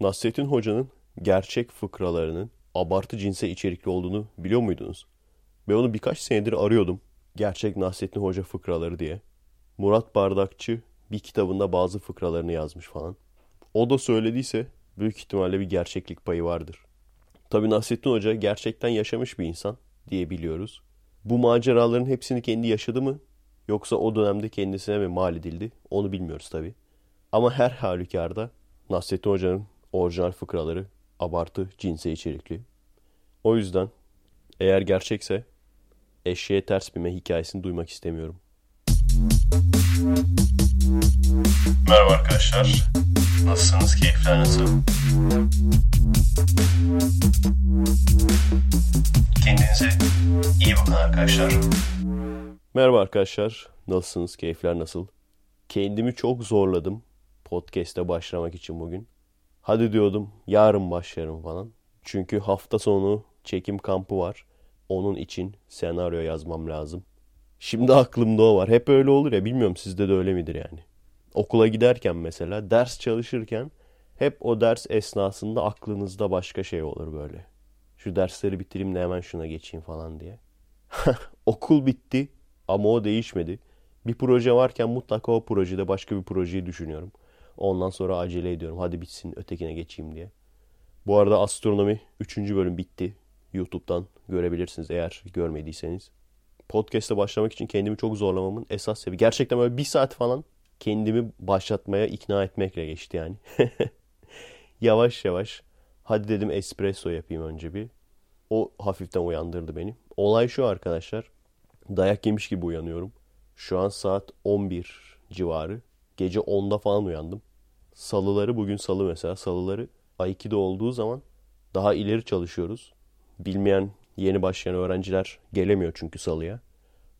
Nasrettin Hoca'nın gerçek fıkralarının abartı cinse içerikli olduğunu biliyor muydunuz? Ben onu birkaç senedir arıyordum. Gerçek Nasrettin Hoca fıkraları diye. Murat Bardakçı bir kitabında bazı fıkralarını yazmış falan. O da söylediyse büyük ihtimalle bir gerçeklik payı vardır. Tabi Nasrettin Hoca gerçekten yaşamış bir insan diye biliyoruz. Bu maceraların hepsini kendi yaşadı mı? Yoksa o dönemde kendisine mi mal edildi? Onu bilmiyoruz tabi. Ama her halükarda Nasrettin Hoca'nın orijinal fıkraları abartı, cinse içerikli. O yüzden eğer gerçekse eşeğe ters binme hikayesini duymak istemiyorum. Merhaba arkadaşlar. Nasılsınız? Keyifler nasıl? Kendinize iyi bakın arkadaşlar. Merhaba arkadaşlar. Nasılsınız? Keyifler nasıl? Kendimi çok zorladım podcast'e başlamak için bugün. Hadi diyordum yarın başlarım falan. Çünkü hafta sonu çekim kampı var. Onun için senaryo yazmam lazım. Şimdi aklımda o var. Hep öyle olur ya bilmiyorum sizde de öyle midir yani. Okula giderken mesela ders çalışırken hep o ders esnasında aklınızda başka şey olur böyle. Şu dersleri bitireyim de hemen şuna geçeyim falan diye. Okul bitti ama o değişmedi. Bir proje varken mutlaka o projede başka bir projeyi düşünüyorum. Ondan sonra acele ediyorum. Hadi bitsin ötekine geçeyim diye. Bu arada astronomi 3. bölüm bitti. YouTube'dan görebilirsiniz eğer görmediyseniz. Podcast'a başlamak için kendimi çok zorlamamın esas sebebi. Gerçekten böyle bir saat falan kendimi başlatmaya ikna etmekle geçti yani. yavaş yavaş hadi dedim espresso yapayım önce bir. O hafiften uyandırdı beni. Olay şu arkadaşlar. Dayak yemiş gibi uyanıyorum. Şu an saat 11 civarı. Gece 10'da falan uyandım. Salıları bugün salı mesela. Salıları Aikido olduğu zaman daha ileri çalışıyoruz. Bilmeyen yeni başlayan öğrenciler gelemiyor çünkü salıya.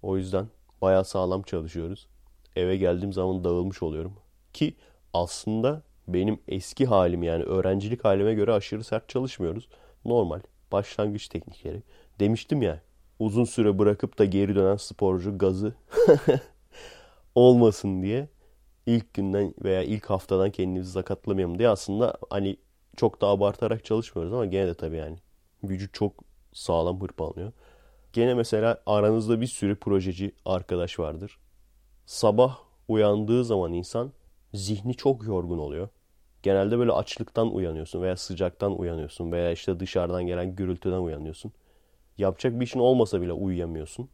O yüzden bayağı sağlam çalışıyoruz. Eve geldiğim zaman dağılmış oluyorum. Ki aslında benim eski halim yani öğrencilik halime göre aşırı sert çalışmıyoruz. Normal başlangıç teknikleri. Demiştim ya uzun süre bırakıp da geri dönen sporcu gazı olmasın diye ilk günden veya ilk haftadan kendimizi sakatlamayalım diye aslında hani çok da abartarak çalışmıyoruz ama gene de tabii yani vücut çok sağlam hırpalanıyor. Gene mesela aranızda bir sürü projeci arkadaş vardır. Sabah uyandığı zaman insan zihni çok yorgun oluyor. Genelde böyle açlıktan uyanıyorsun veya sıcaktan uyanıyorsun veya işte dışarıdan gelen gürültüden uyanıyorsun. Yapacak bir işin olmasa bile uyuyamıyorsun.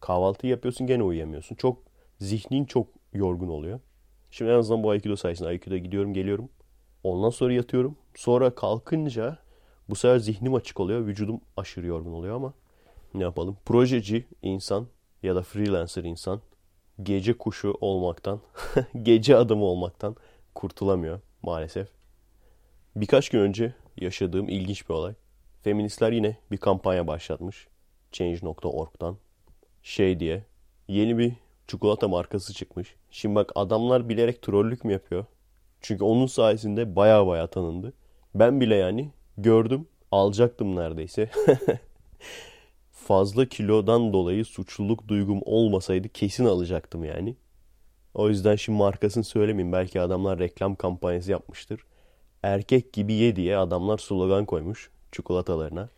Kahvaltı yapıyorsun gene uyuyamıyorsun. Çok zihnin çok yorgun oluyor. Şimdi en azından bu Aikido sayesinde Aikido'ya gidiyorum geliyorum. Ondan sonra yatıyorum. Sonra kalkınca bu sefer zihnim açık oluyor. Vücudum aşırı yorgun oluyor ama ne yapalım? Projeci insan ya da freelancer insan gece kuşu olmaktan, gece adamı olmaktan kurtulamıyor maalesef. Birkaç gün önce yaşadığım ilginç bir olay. Feministler yine bir kampanya başlatmış. Change.org'dan. Şey diye. Yeni bir çikolata markası çıkmış. Şimdi bak adamlar bilerek trollük mü yapıyor? Çünkü onun sayesinde baya baya tanındı. Ben bile yani gördüm alacaktım neredeyse. Fazla kilodan dolayı suçluluk duygum olmasaydı kesin alacaktım yani. O yüzden şimdi markasını söylemeyeyim. Belki adamlar reklam kampanyası yapmıştır. Erkek gibi ye diye adamlar slogan koymuş çikolatalarına.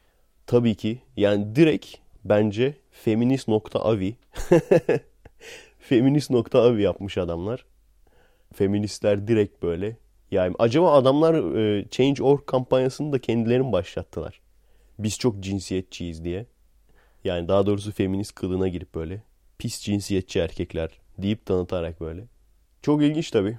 Tabii ki yani direkt bence feminist.avi feminist.avi yapmış adamlar. Feministler direkt böyle. Yani acaba adamlar e, Change.org kampanyasını da kendileri mi başlattılar? Biz çok cinsiyetçiyiz diye. Yani daha doğrusu feminist kılığına girip böyle pis cinsiyetçi erkekler deyip tanıtarak böyle. Çok ilginç tabii.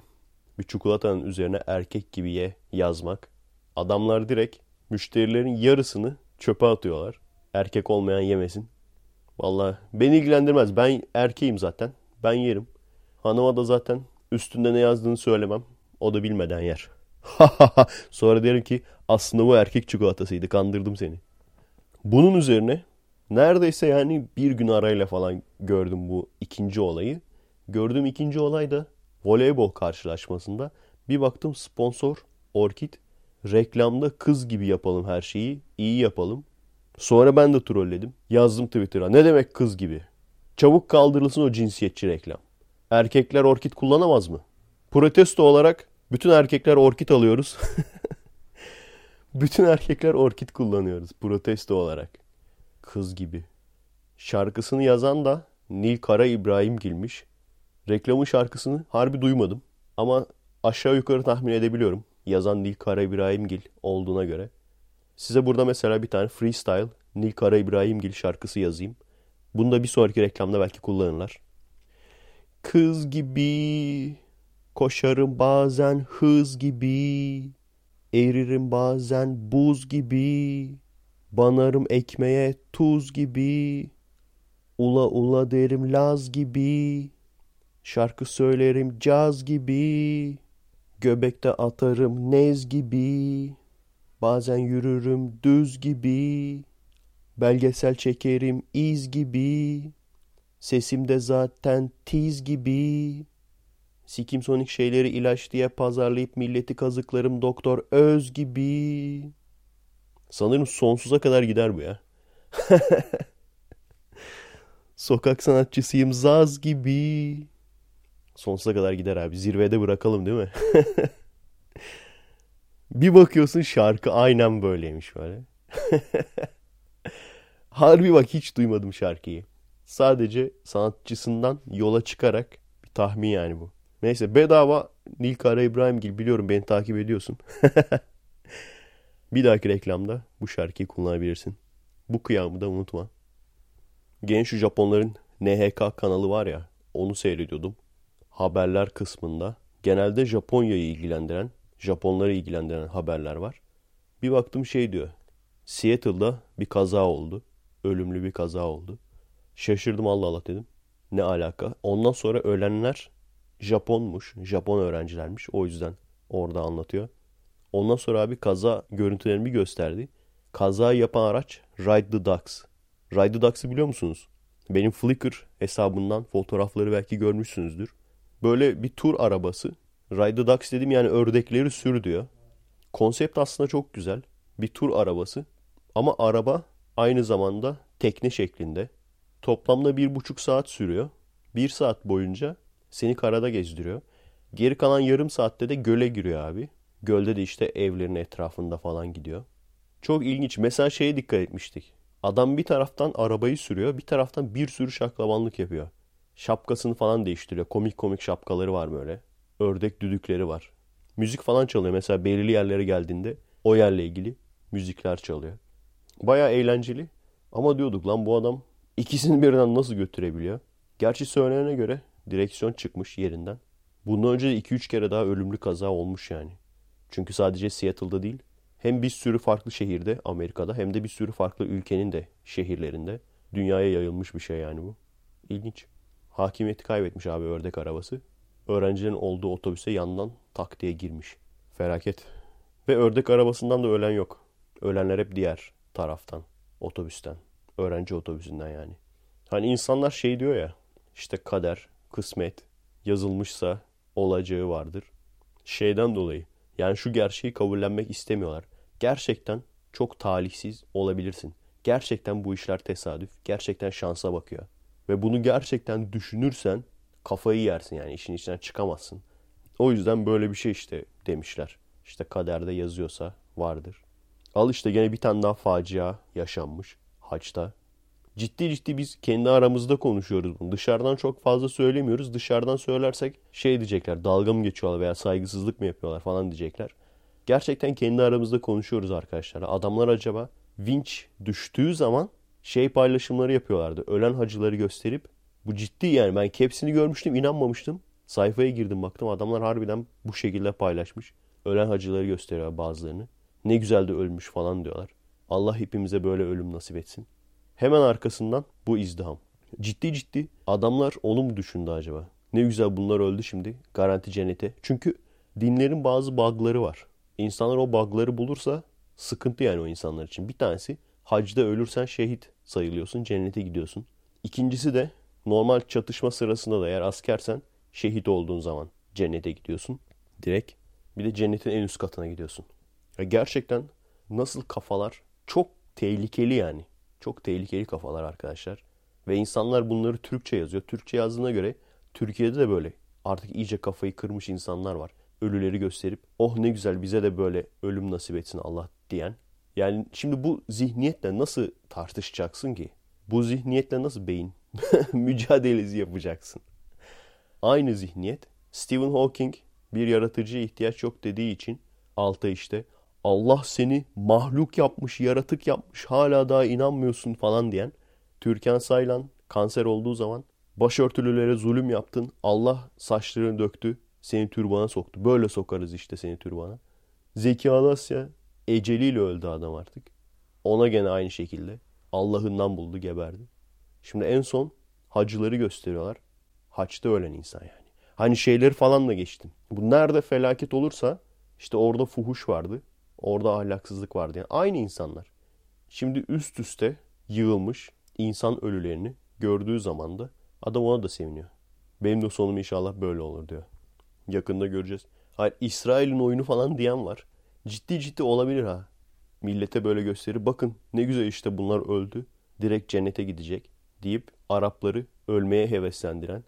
Bir çikolatanın üzerine erkek gibi ye yazmak. Adamlar direkt müşterilerin yarısını çöpe atıyorlar. Erkek olmayan yemesin. Vallahi beni ilgilendirmez. Ben erkeğim zaten. Ben yerim. Hanıma da zaten üstünde ne yazdığını söylemem. O da bilmeden yer. Sonra derim ki aslında bu erkek çikolatasıydı. Kandırdım seni. Bunun üzerine neredeyse yani bir gün arayla falan gördüm bu ikinci olayı. Gördüğüm ikinci olay da voleybol karşılaşmasında. Bir baktım sponsor Orkid. Reklamda kız gibi yapalım her şeyi. iyi yapalım. Sonra ben de trolledim. Yazdım Twitter'a. Ne demek kız gibi? Çabuk kaldırılsın o cinsiyetçi reklam. Erkekler orkid kullanamaz mı? Protesto olarak bütün erkekler orkid alıyoruz. Bütün erkekler orkid kullanıyoruz protesto olarak. Kız gibi. Şarkısını yazan da Nil Kara İbrahimgil'miş. Reklamın şarkısını harbi duymadım. Ama aşağı yukarı tahmin edebiliyorum. Yazan Nil Kara İbrahimgil olduğuna göre. Size burada mesela bir tane freestyle Nil Kara İbrahimgil şarkısı yazayım. Bunu da bir sonraki reklamda belki kullanırlar. Kız gibi koşarım bazen hız gibi. Eririm bazen buz gibi. Banarım ekmeğe tuz gibi. Ula ula derim laz gibi. Şarkı söylerim caz gibi. Göbekte atarım nez gibi. Bazen yürürüm düz gibi. Belgesel çekerim iz gibi. Sesimde zaten tiz gibi. Sikim sonik şeyleri ilaç diye pazarlayıp milleti kazıklarım doktor öz gibi. Sanırım sonsuza kadar gider bu ya. Sokak sanatçısıyım zaz gibi. Sonsuza kadar gider abi. Zirvede bırakalım değil mi? bir bakıyorsun şarkı aynen böyleymiş böyle. Harbi bak hiç duymadım şarkıyı. Sadece sanatçısından yola çıkarak bir tahmin yani bu. Neyse bedava Nil Kara İbrahimgil biliyorum beni takip ediyorsun. bir dahaki reklamda bu şarkıyı kullanabilirsin. Bu kıyamı da unutma. Genç şu Japonların NHK kanalı var ya onu seyrediyordum. Haberler kısmında genelde Japonya'yı ilgilendiren, Japonları ilgilendiren haberler var. Bir baktım şey diyor. Seattle'da bir kaza oldu. Ölümlü bir kaza oldu. Şaşırdım Allah Allah dedim. Ne alaka? Ondan sonra ölenler Japonmuş. Japon öğrencilermiş. O yüzden orada anlatıyor. Ondan sonra abi kaza görüntülerini gösterdi. Kaza yapan araç Ride the Ducks. Ride the Ducks'ı biliyor musunuz? Benim Flickr hesabından fotoğrafları belki görmüşsünüzdür. Böyle bir tur arabası. Ride the Ducks dedim yani ördekleri sür diyor. Konsept aslında çok güzel. Bir tur arabası. Ama araba aynı zamanda tekne şeklinde. Toplamda bir buçuk saat sürüyor. Bir saat boyunca seni karada gezdiriyor. Geri kalan yarım saatte de göle giriyor abi. Gölde de işte evlerin etrafında falan gidiyor. Çok ilginç. Mesela şeye dikkat etmiştik. Adam bir taraftan arabayı sürüyor, bir taraftan bir sürü şaklabanlık yapıyor. Şapkasını falan değiştiriyor. Komik komik şapkaları var böyle. Ördek düdükleri var. Müzik falan çalıyor. Mesela belirli yerlere geldiğinde o yerle ilgili müzikler çalıyor. Baya eğlenceli. Ama diyorduk lan bu adam ikisini birden nasıl götürebiliyor? Gerçi söylenene göre direksiyon çıkmış yerinden. Bundan önce de 2-3 kere daha ölümlü kaza olmuş yani. Çünkü sadece Seattle'da değil, hem bir sürü farklı şehirde Amerika'da hem de bir sürü farklı ülkenin de şehirlerinde dünyaya yayılmış bir şey yani bu. İlginç. Hakimiyeti kaybetmiş abi ördek arabası. Öğrencilerin olduğu otobüse yandan tak diye girmiş. Felaket. Ve ördek arabasından da ölen yok. Ölenler hep diğer taraftan, otobüsten. Öğrenci otobüsünden yani. Hani insanlar şey diyor ya, işte kader, kısmet, yazılmışsa olacağı vardır. Şeyden dolayı, yani şu gerçeği kabullenmek istemiyorlar. Gerçekten çok talihsiz olabilirsin. Gerçekten bu işler tesadüf. Gerçekten şansa bakıyor. Ve bunu gerçekten düşünürsen kafayı yersin yani işin içinden çıkamazsın. O yüzden böyle bir şey işte demişler. İşte kaderde yazıyorsa vardır. Al işte gene bir tane daha facia yaşanmış haçta. Ciddi ciddi biz kendi aramızda konuşuyoruz bunu. Dışarıdan çok fazla söylemiyoruz. Dışarıdan söylersek şey diyecekler dalga mı geçiyorlar veya saygısızlık mı yapıyorlar falan diyecekler. Gerçekten kendi aramızda konuşuyoruz arkadaşlar. Adamlar acaba vinç düştüğü zaman şey paylaşımları yapıyorlardı. Ölen hacıları gösterip bu ciddi yani ben hepsini görmüştüm inanmamıştım. Sayfaya girdim baktım adamlar harbiden bu şekilde paylaşmış. Ölen hacıları gösteriyor bazılarını. Ne güzel de ölmüş falan diyorlar. Allah hepimize böyle ölüm nasip etsin. Hemen arkasından bu izdiham. Ciddi ciddi adamlar onu mu düşündü acaba? Ne güzel bunlar öldü şimdi. Garanti cennete. Çünkü dinlerin bazı bug'ları var. İnsanlar o bug'ları bulursa sıkıntı yani o insanlar için. Bir tanesi hacda ölürsen şehit sayılıyorsun. Cennete gidiyorsun. İkincisi de normal çatışma sırasında da eğer askersen şehit olduğun zaman cennete gidiyorsun. Direkt. Bir de cennetin en üst katına gidiyorsun. Ya gerçekten nasıl kafalar çok tehlikeli yani. Çok tehlikeli kafalar arkadaşlar. Ve insanlar bunları Türkçe yazıyor. Türkçe yazdığına göre Türkiye'de de böyle artık iyice kafayı kırmış insanlar var. Ölüleri gösterip oh ne güzel bize de böyle ölüm nasip etsin Allah diyen. Yani şimdi bu zihniyetle nasıl tartışacaksın ki? Bu zihniyetle nasıl beyin mücadelesi yapacaksın? Aynı zihniyet Stephen Hawking bir yaratıcıya ihtiyaç yok dediği için alta işte Allah seni mahluk yapmış, yaratık yapmış, hala daha inanmıyorsun falan diyen Türkan Saylan kanser olduğu zaman başörtülülere zulüm yaptın, Allah saçlarını döktü, seni türbana soktu. Böyle sokarız işte seni türbana. Zeki Alasya eceliyle öldü adam artık. Ona gene aynı şekilde Allah'ından buldu, geberdi. Şimdi en son hacıları gösteriyorlar. Haçta ölen insan yani. Hani şeyleri falan da geçtim. Bu nerede felaket olursa işte orada fuhuş vardı. Orada ahlaksızlık vardı. Yani aynı insanlar. Şimdi üst üste yığılmış insan ölülerini gördüğü zaman da adam ona da seviniyor. Benim de sonum inşallah böyle olur diyor. Yakında göreceğiz. Hayır İsrail'in oyunu falan diyen var. Ciddi ciddi olabilir ha. Millete böyle gösterir. Bakın ne güzel işte bunlar öldü. Direkt cennete gidecek deyip Arapları ölmeye heveslendiren.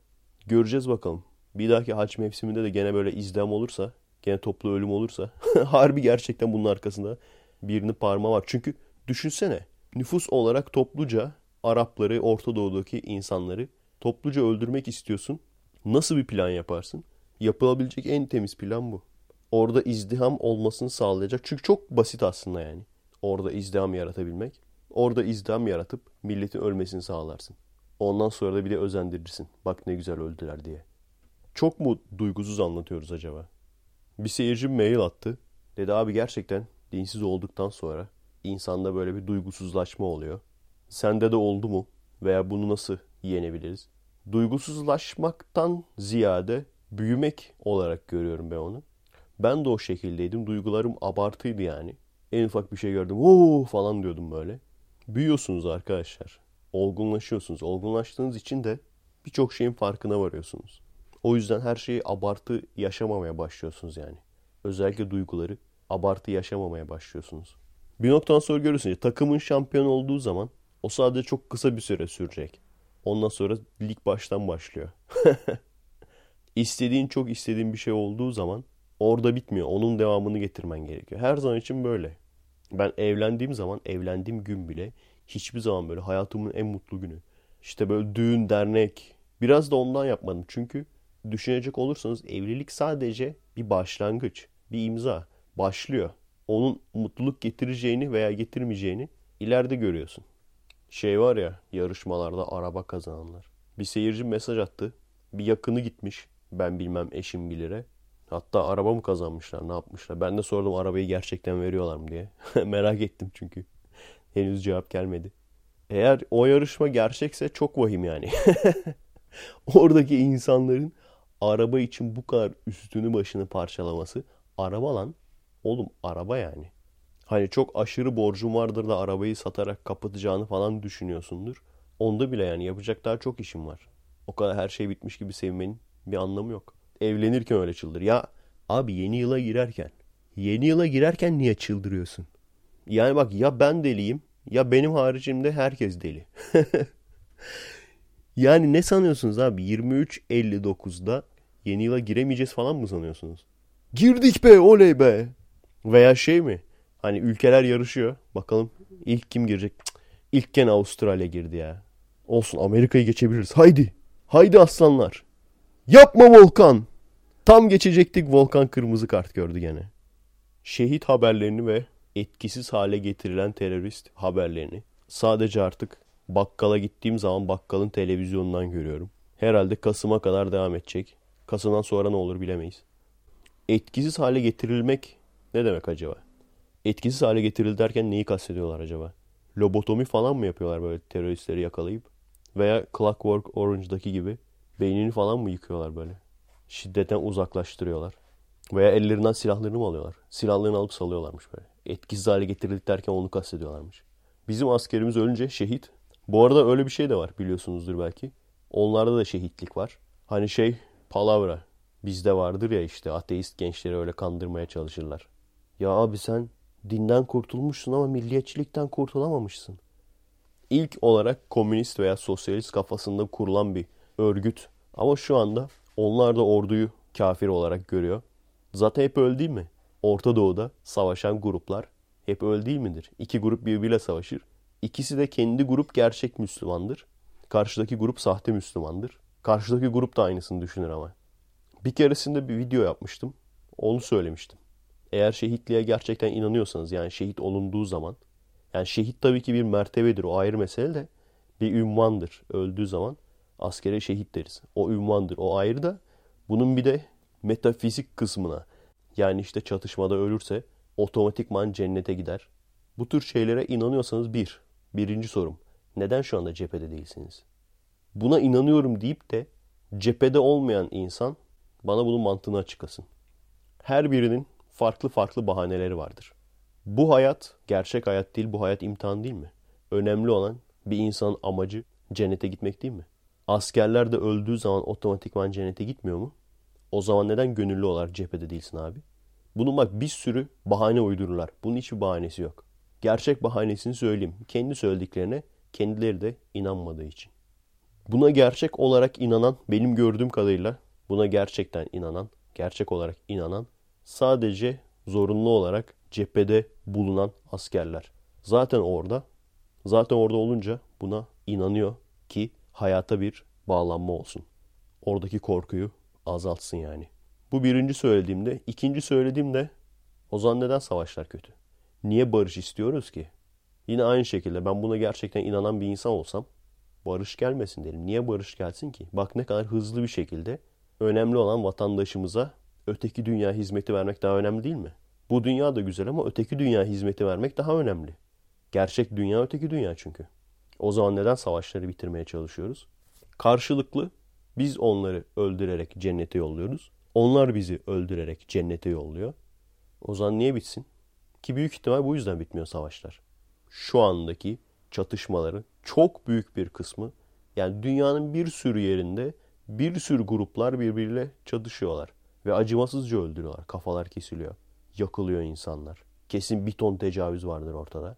Göreceğiz bakalım. Bir dahaki haç mevsiminde de gene böyle izdam olursa, gene toplu ölüm olursa harbi gerçekten bunun arkasında birinin parmağı var. Çünkü düşünsene nüfus olarak topluca Arapları, Orta Doğu'daki insanları topluca öldürmek istiyorsun. Nasıl bir plan yaparsın? Yapılabilecek en temiz plan bu. Orada izdiham olmasını sağlayacak. Çünkü çok basit aslında yani. Orada izdiham yaratabilmek. Orada izdiham yaratıp milletin ölmesini sağlarsın. Ondan sonra da bir de özendirirsin. Bak ne güzel öldüler diye. Çok mu duygusuz anlatıyoruz acaba? Bir seyirci mail attı. Dedi abi gerçekten dinsiz olduktan sonra insanda böyle bir duygusuzlaşma oluyor. Sende de oldu mu? Veya bunu nasıl yenebiliriz? Duygusuzlaşmaktan ziyade büyümek olarak görüyorum ben onu. Ben de o şekildeydim. Duygularım abartıydı yani. En ufak bir şey gördüm. Oo falan diyordum böyle. Büyüyorsunuz arkadaşlar. Olgunlaşıyorsunuz. Olgunlaştığınız için de birçok şeyin farkına varıyorsunuz. O yüzden her şeyi abartı yaşamamaya başlıyorsunuz yani. Özellikle duyguları abartı yaşamamaya başlıyorsunuz. Bir noktadan sonra görürsünüz. Takımın şampiyon olduğu zaman o sadece çok kısa bir süre sürecek. Ondan sonra lig baştan başlıyor. İstediğin çok istediğin bir şey olduğu zaman orada bitmiyor. Onun devamını getirmen gerekiyor. Her zaman için böyle. Ben evlendiğim zaman, evlendiğim gün bile hiçbir zaman böyle hayatımın en mutlu günü. İşte böyle düğün, dernek. Biraz da ondan yapmadım. Çünkü düşünecek olursanız evlilik sadece bir başlangıç, bir imza. Başlıyor. Onun mutluluk getireceğini veya getirmeyeceğini ileride görüyorsun. Şey var ya yarışmalarda araba kazananlar. Bir seyirci mesaj attı. Bir yakını gitmiş. Ben bilmem eşim bilire. Hatta araba mı kazanmışlar ne yapmışlar. Ben de sordum arabayı gerçekten veriyorlar mı diye. Merak ettim çünkü. Henüz cevap gelmedi. Eğer o yarışma gerçekse çok vahim yani. Oradaki insanların araba için bu kadar üstünü başını parçalaması. Araba lan. Oğlum araba yani. Hani çok aşırı borcun vardır da arabayı satarak kapatacağını falan düşünüyorsundur. Onda bile yani yapacak daha çok işim var. O kadar her şey bitmiş gibi sevmenin bir anlamı yok. Evlenirken öyle çıldır. Ya abi yeni yıla girerken. Yeni yıla girerken niye çıldırıyorsun? Yani bak ya ben deliyim ya benim haricimde herkes deli. yani ne sanıyorsunuz abi 23.59'da yeni yıla giremeyeceğiz falan mı sanıyorsunuz? Girdik be oley be. Veya şey mi? Hani ülkeler yarışıyor. Bakalım ilk kim girecek? Cık, ilk gene Avustralya girdi ya. Olsun Amerika'yı geçebiliriz. Haydi. Haydi aslanlar. Yapma Volkan. Tam geçecektik Volkan kırmızı kart gördü gene. Şehit haberlerini ve etkisiz hale getirilen terörist haberlerini sadece artık bakkala gittiğim zaman bakkalın televizyonundan görüyorum. Herhalde Kasım'a kadar devam edecek. Kasım'dan sonra ne olur bilemeyiz. Etkisiz hale getirilmek ne demek acaba? Etkisiz hale getirildi derken neyi kastediyorlar acaba? Lobotomi falan mı yapıyorlar böyle teröristleri yakalayıp? Veya Clockwork Orange'daki gibi beynini falan mı yıkıyorlar böyle? Şiddetten uzaklaştırıyorlar. Veya ellerinden silahlarını mı alıyorlar? Silahlarını alıp salıyorlarmış böyle. Etkisiz hale getirildik derken onu kastediyorlarmış. Bizim askerimiz ölünce şehit. Bu arada öyle bir şey de var biliyorsunuzdur belki. Onlarda da şehitlik var. Hani şey palavra bizde vardır ya işte ateist gençleri öyle kandırmaya çalışırlar. Ya abi sen dinden kurtulmuşsun ama milliyetçilikten kurtulamamışsın. İlk olarak komünist veya sosyalist kafasında kurulan bir örgüt. Ama şu anda onlar da orduyu kafir olarak görüyor. Zaten hep öyle değil mi? Orta Doğu'da savaşan gruplar Hep öyle değil midir? İki grup birbiriyle savaşır. İkisi de kendi grup gerçek Müslümandır. Karşıdaki grup sahte Müslümandır. Karşıdaki grup da aynısını düşünür ama. Bir keresinde bir video yapmıştım. Onu söylemiştim. Eğer şehitliğe gerçekten inanıyorsanız yani şehit olunduğu zaman yani şehit tabii ki bir mertebedir o ayrı mesele de bir ünvandır. Öldüğü zaman askere şehit deriz. O ünvandır o ayrı da bunun bir de metafizik kısmına yani işte çatışmada ölürse otomatikman cennete gider. Bu tür şeylere inanıyorsanız bir, birinci sorum. Neden şu anda cephede değilsiniz? Buna inanıyorum deyip de cephede olmayan insan bana bunun mantığını açıklasın. Her birinin farklı farklı bahaneleri vardır. Bu hayat gerçek hayat değil, bu hayat imtihan değil mi? Önemli olan bir insanın amacı cennete gitmek değil mi? Askerler de öldüğü zaman otomatikman cennete gitmiyor mu? O zaman neden gönüllü olarak cephede değilsin abi? Bunun bak bir sürü bahane uydururlar. Bunun hiçbir bahanesi yok. Gerçek bahanesini söyleyeyim. Kendi söylediklerine kendileri de inanmadığı için. Buna gerçek olarak inanan, benim gördüğüm kadarıyla buna gerçekten inanan, gerçek olarak inanan sadece zorunlu olarak cephede bulunan askerler. Zaten orada, zaten orada olunca buna inanıyor ki hayata bir bağlanma olsun. Oradaki korkuyu azaltsın yani. Bu birinci söylediğimde. ikinci söylediğimde o zaman neden savaşlar kötü? Niye barış istiyoruz ki? Yine aynı şekilde ben buna gerçekten inanan bir insan olsam barış gelmesin derim. Niye barış gelsin ki? Bak ne kadar hızlı bir şekilde önemli olan vatandaşımıza öteki dünya hizmeti vermek daha önemli değil mi? Bu dünya da güzel ama öteki dünya hizmeti vermek daha önemli. Gerçek dünya öteki dünya çünkü. O zaman neden savaşları bitirmeye çalışıyoruz? Karşılıklı biz onları öldürerek cennete yolluyoruz. Onlar bizi öldürerek cennete yolluyor. O zaman niye bitsin? Ki büyük ihtimal bu yüzden bitmiyor savaşlar. Şu andaki çatışmaların çok büyük bir kısmı yani dünyanın bir sürü yerinde bir sürü gruplar birbiriyle çatışıyorlar. Ve acımasızca öldürüyorlar. Kafalar kesiliyor. Yakılıyor insanlar. Kesin bir ton tecavüz vardır ortada.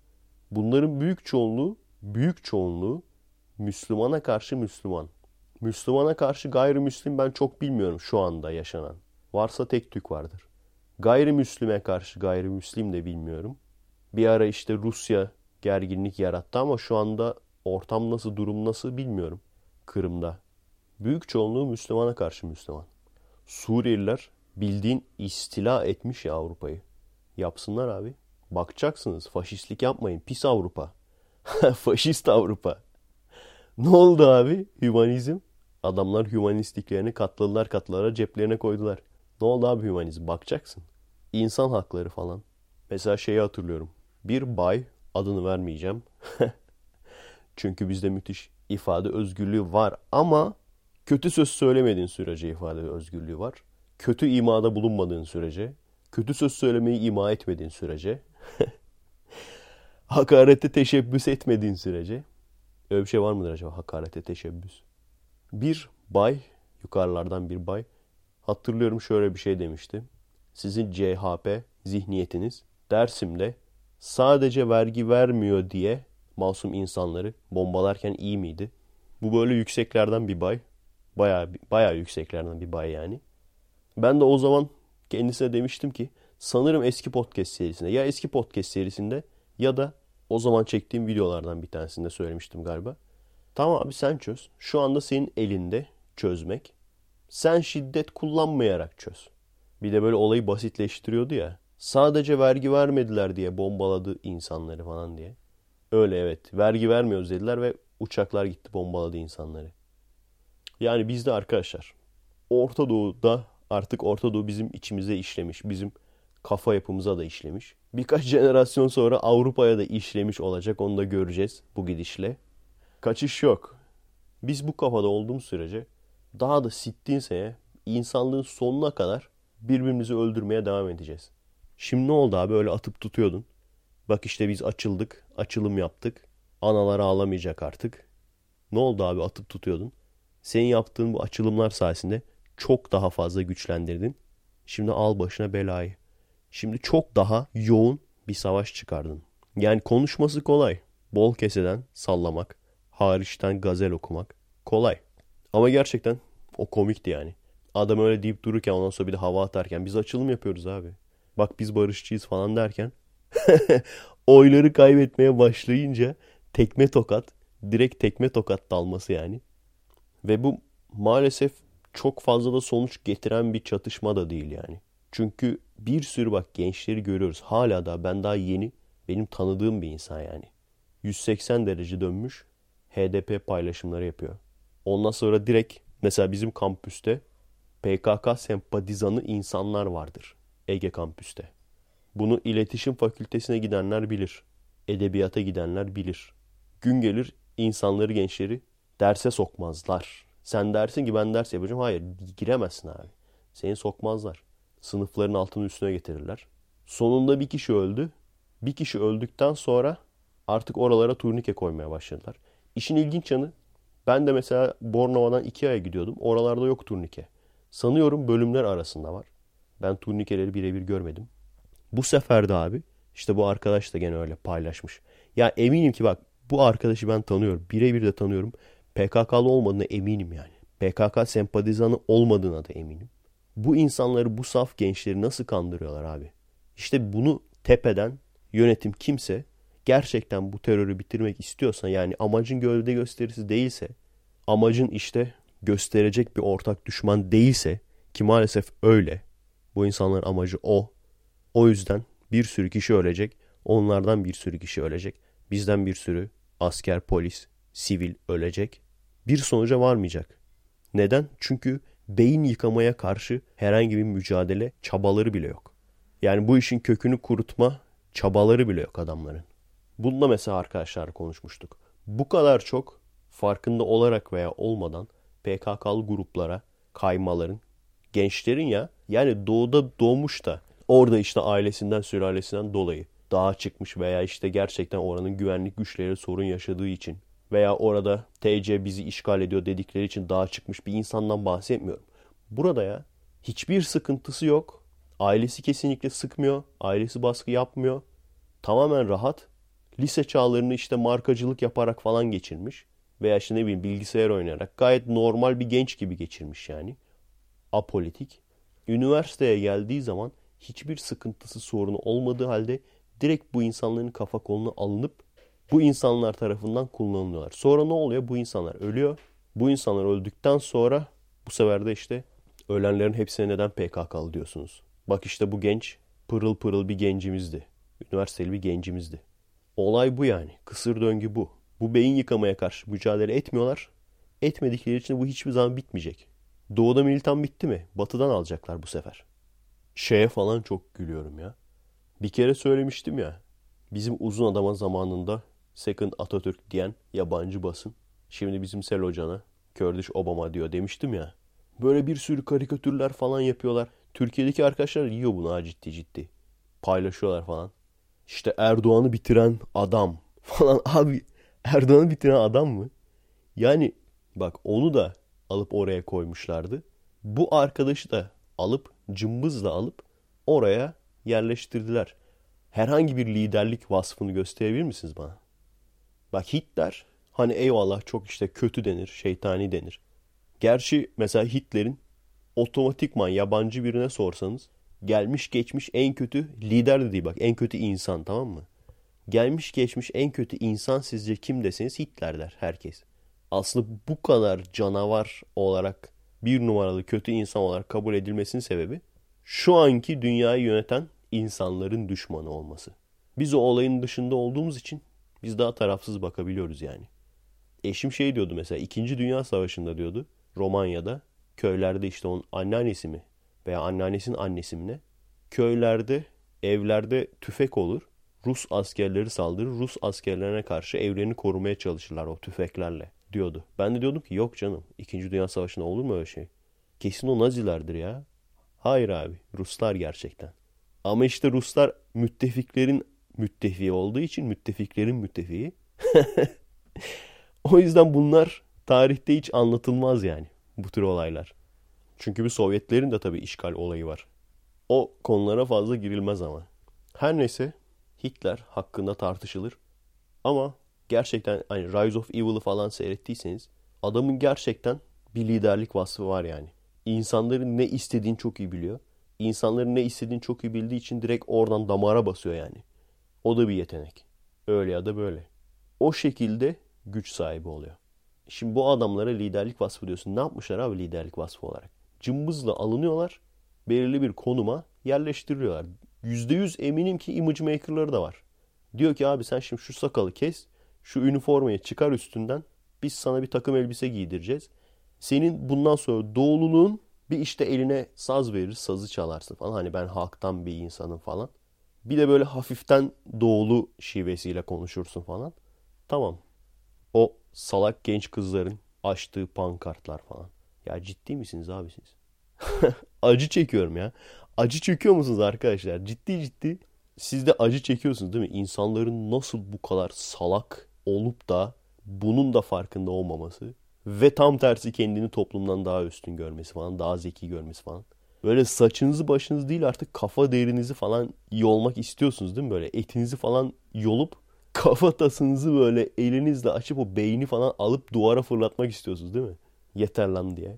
Bunların büyük çoğunluğu, büyük çoğunluğu Müslümana karşı Müslüman. Müslümana karşı gayrimüslim ben çok bilmiyorum şu anda yaşanan. Varsa tek tük vardır. Gayrimüslime karşı gayrimüslim de bilmiyorum. Bir ara işte Rusya gerginlik yarattı ama şu anda ortam nasıl, durum nasıl bilmiyorum. Kırım'da. Büyük çoğunluğu Müslümana karşı Müslüman. Suriyeliler bildiğin istila etmiş ya Avrupa'yı. Yapsınlar abi. Bakacaksınız. Faşistlik yapmayın. Pis Avrupa. Faşist Avrupa. Ne oldu abi? Hümanizm. Adamlar hümanistliklerini katladılar katlara ceplerine koydular. Ne oldu abi hümanizm? Bakacaksın. İnsan hakları falan. Mesela şeyi hatırlıyorum. Bir bay adını vermeyeceğim. Çünkü bizde müthiş ifade özgürlüğü var ama kötü söz söylemediğin sürece ifade özgürlüğü var. Kötü imada bulunmadığın sürece, kötü söz söylemeyi ima etmediğin sürece, hakarete teşebbüs etmediğin sürece öyle bir şey var mıdır acaba hakarete teşebbüs? Bir bay, yukarılardan bir bay hatırlıyorum şöyle bir şey demişti. Sizin CHP zihniyetiniz Dersim'de sadece vergi vermiyor diye masum insanları bombalarken iyi miydi? Bu böyle yükseklerden bir bay. Bayağı, bayağı yükseklerden bir bay yani. Ben de o zaman kendisine demiştim ki sanırım eski podcast serisinde ya eski podcast serisinde ya da o zaman çektiğim videolardan bir tanesinde söylemiştim galiba. Tamam abi sen çöz. Şu anda senin elinde çözmek. Sen şiddet kullanmayarak çöz. Bir de böyle olayı basitleştiriyordu ya. Sadece vergi vermediler diye bombaladı insanları falan diye. Öyle evet. Vergi vermiyoruz dediler ve uçaklar gitti bombaladı insanları. Yani bizde arkadaşlar Orta Doğu'da artık Orta Doğu bizim içimize işlemiş. Bizim kafa yapımıza da işlemiş. Birkaç jenerasyon sonra Avrupa'ya da işlemiş olacak. Onu da göreceğiz bu gidişle. Kaçış yok. Biz bu kafada olduğumuz sürece daha da sittin sene insanlığın sonuna kadar birbirimizi öldürmeye devam edeceğiz. Şimdi ne oldu abi öyle atıp tutuyordun. Bak işte biz açıldık, açılım yaptık. Analar ağlamayacak artık. Ne oldu abi atıp tutuyordun. Senin yaptığın bu açılımlar sayesinde çok daha fazla güçlendirdin. Şimdi al başına belayı. Şimdi çok daha yoğun bir savaş çıkardın. Yani konuşması kolay. Bol keseden sallamak, hariçten gazel okumak kolay. Ama gerçekten o komikti yani. Adam öyle deyip dururken ondan sonra bir de hava atarken biz açılım yapıyoruz abi. Bak biz barışçıyız falan derken oyları kaybetmeye başlayınca tekme tokat, direkt tekme tokat dalması yani. Ve bu maalesef çok fazla da sonuç getiren bir çatışma da değil yani. Çünkü bir sürü bak gençleri görüyoruz. Hala da ben daha yeni benim tanıdığım bir insan yani. 180 derece dönmüş HDP paylaşımları yapıyor. Ondan sonra direkt mesela bizim kampüste PKK sempatizanı insanlar vardır. Ege kampüste. Bunu iletişim fakültesine gidenler bilir. Edebiyata gidenler bilir. Gün gelir insanları gençleri derse sokmazlar. Sen dersin ki ben ders yapacağım. Hayır giremezsin abi. Seni sokmazlar. Sınıfların altını üstüne getirirler. Sonunda bir kişi öldü. Bir kişi öldükten sonra artık oralara turnike koymaya başladılar. İşin ilginç yanı ben de mesela Bornova'dan Ikea'ya gidiyordum. Oralarda yok turnike. Sanıyorum bölümler arasında var. Ben turnikeleri birebir görmedim. Bu sefer de abi işte bu arkadaş da gene öyle paylaşmış. Ya eminim ki bak bu arkadaşı ben tanıyorum. Birebir de tanıyorum. PKK'lı olmadığına eminim yani. PKK sempatizanı olmadığına da eminim. Bu insanları, bu saf gençleri nasıl kandırıyorlar abi? İşte bunu tepeden yönetim kimse gerçekten bu terörü bitirmek istiyorsa yani amacın gövde gösterisi değilse, amacın işte gösterecek bir ortak düşman değilse ki maalesef öyle. Bu insanların amacı o. O yüzden bir sürü kişi ölecek. Onlardan bir sürü kişi ölecek. Bizden bir sürü asker, polis, sivil ölecek. Bir sonuca varmayacak. Neden? Çünkü beyin yıkamaya karşı herhangi bir mücadele çabaları bile yok. Yani bu işin kökünü kurutma çabaları bile yok adamların. Bununla mesela arkadaşlar konuşmuştuk. Bu kadar çok farkında olarak veya olmadan PKK'lı gruplara kaymaların, gençlerin ya yani doğuda doğmuş da orada işte ailesinden sülalesinden dolayı dağa çıkmış veya işte gerçekten oranın güvenlik güçleri sorun yaşadığı için veya orada TC bizi işgal ediyor dedikleri için dağa çıkmış bir insandan bahsetmiyorum. Burada ya hiçbir sıkıntısı yok. Ailesi kesinlikle sıkmıyor. Ailesi baskı yapmıyor. Tamamen rahat. Lise çağlarını işte markacılık yaparak falan geçirmiş. Veya işte ne bileyim bilgisayar oynayarak. Gayet normal bir genç gibi geçirmiş yani. Apolitik. Üniversiteye geldiği zaman hiçbir sıkıntısı sorunu olmadığı halde direkt bu insanların kafa koluna alınıp bu insanlar tarafından kullanılıyorlar. Sonra ne oluyor? Bu insanlar ölüyor. Bu insanlar öldükten sonra bu sefer de işte ölenlerin hepsine neden PKK'lı diyorsunuz? Bak işte bu genç pırıl pırıl bir gencimizdi. Üniversiteli bir gencimizdi. Olay bu yani. Kısır döngü bu. Bu beyin yıkamaya karşı mücadele etmiyorlar. Etmedikleri için bu hiçbir zaman bitmeyecek. Doğuda militan bitti mi? Batıdan alacaklar bu sefer. Şeye falan çok gülüyorum ya. Bir kere söylemiştim ya. Bizim uzun adama zamanında Second Atatürk diyen yabancı basın. Şimdi bizim Sel Hoca'na Kurdish Obama diyor demiştim ya. Böyle bir sürü karikatürler falan yapıyorlar. Türkiye'deki arkadaşlar yiyor bunu ha ciddi ciddi. Paylaşıyorlar falan. İşte Erdoğan'ı bitiren adam falan. Abi Erdoğan'ı bitiren adam mı? Yani bak onu da alıp oraya koymuşlardı. Bu arkadaşı da alıp cımbızla alıp oraya yerleştirdiler. Herhangi bir liderlik vasfını gösterebilir misiniz bana? Bak Hitler hani eyvallah çok işte kötü denir, şeytani denir. Gerçi mesela Hitler'in otomatikman yabancı birine sorsanız gelmiş geçmiş en kötü lider de bak en kötü insan tamam mı? Gelmiş geçmiş en kötü insan sizce kim deseniz Hitler der herkes. Aslında bu kadar canavar olarak bir numaralı kötü insan olarak kabul edilmesinin sebebi şu anki dünyayı yöneten insanların düşmanı olması. Biz o olayın dışında olduğumuz için biz daha tarafsız bakabiliyoruz yani. Eşim şey diyordu mesela 2. Dünya Savaşı'nda diyordu Romanya'da köylerde işte onun anneannesi mi veya anneannesinin annesi mi ne? Köylerde evlerde tüfek olur. Rus askerleri saldırır. Rus askerlerine karşı evlerini korumaya çalışırlar o tüfeklerle diyordu. Ben de diyordum ki yok canım. İkinci Dünya Savaşı'nda olur mu öyle şey? Kesin o Nazilerdir ya. Hayır abi. Ruslar gerçekten. Ama işte Ruslar müttefiklerin müttefiği olduğu için müttefiklerin müttefiği. o yüzden bunlar tarihte hiç anlatılmaz yani bu tür olaylar. Çünkü bir Sovyetlerin de tabii işgal olayı var. O konulara fazla girilmez ama. Her neyse Hitler hakkında tartışılır. Ama gerçekten hani Rise of Evil'ı falan seyrettiyseniz adamın gerçekten bir liderlik vasfı var yani. İnsanların ne istediğini çok iyi biliyor. İnsanların ne istediğini çok iyi bildiği için direkt oradan damara basıyor yani. O da bir yetenek. Öyle ya da böyle. O şekilde güç sahibi oluyor. Şimdi bu adamlara liderlik vasfı diyorsun. Ne yapmışlar abi liderlik vasfı olarak? Cımbızla alınıyorlar. Belirli bir konuma yerleştiriliyorlar. %100 eminim ki image maker'ları da var. Diyor ki abi sen şimdi şu sakalı kes. Şu üniformayı çıkar üstünden. Biz sana bir takım elbise giydireceğiz. Senin bundan sonra doğululuğun bir işte eline saz verir, sazı çalarsın falan. Hani ben halktan bir insanım falan. Bir de böyle hafiften doğulu şivesiyle konuşursun falan. Tamam. O salak genç kızların açtığı pankartlar falan. Ya ciddi misiniz abi acı çekiyorum ya. Acı çekiyor musunuz arkadaşlar? Ciddi ciddi. Siz de acı çekiyorsunuz değil mi? İnsanların nasıl bu kadar salak olup da bunun da farkında olmaması ve tam tersi kendini toplumdan daha üstün görmesi falan, daha zeki görmesi falan. Böyle saçınızı başınız değil artık kafa derinizi falan yolmak istiyorsunuz değil mi? Böyle etinizi falan yolup kafatasınızı böyle elinizle açıp o beyni falan alıp duvara fırlatmak istiyorsunuz değil mi? Yeter lan diye.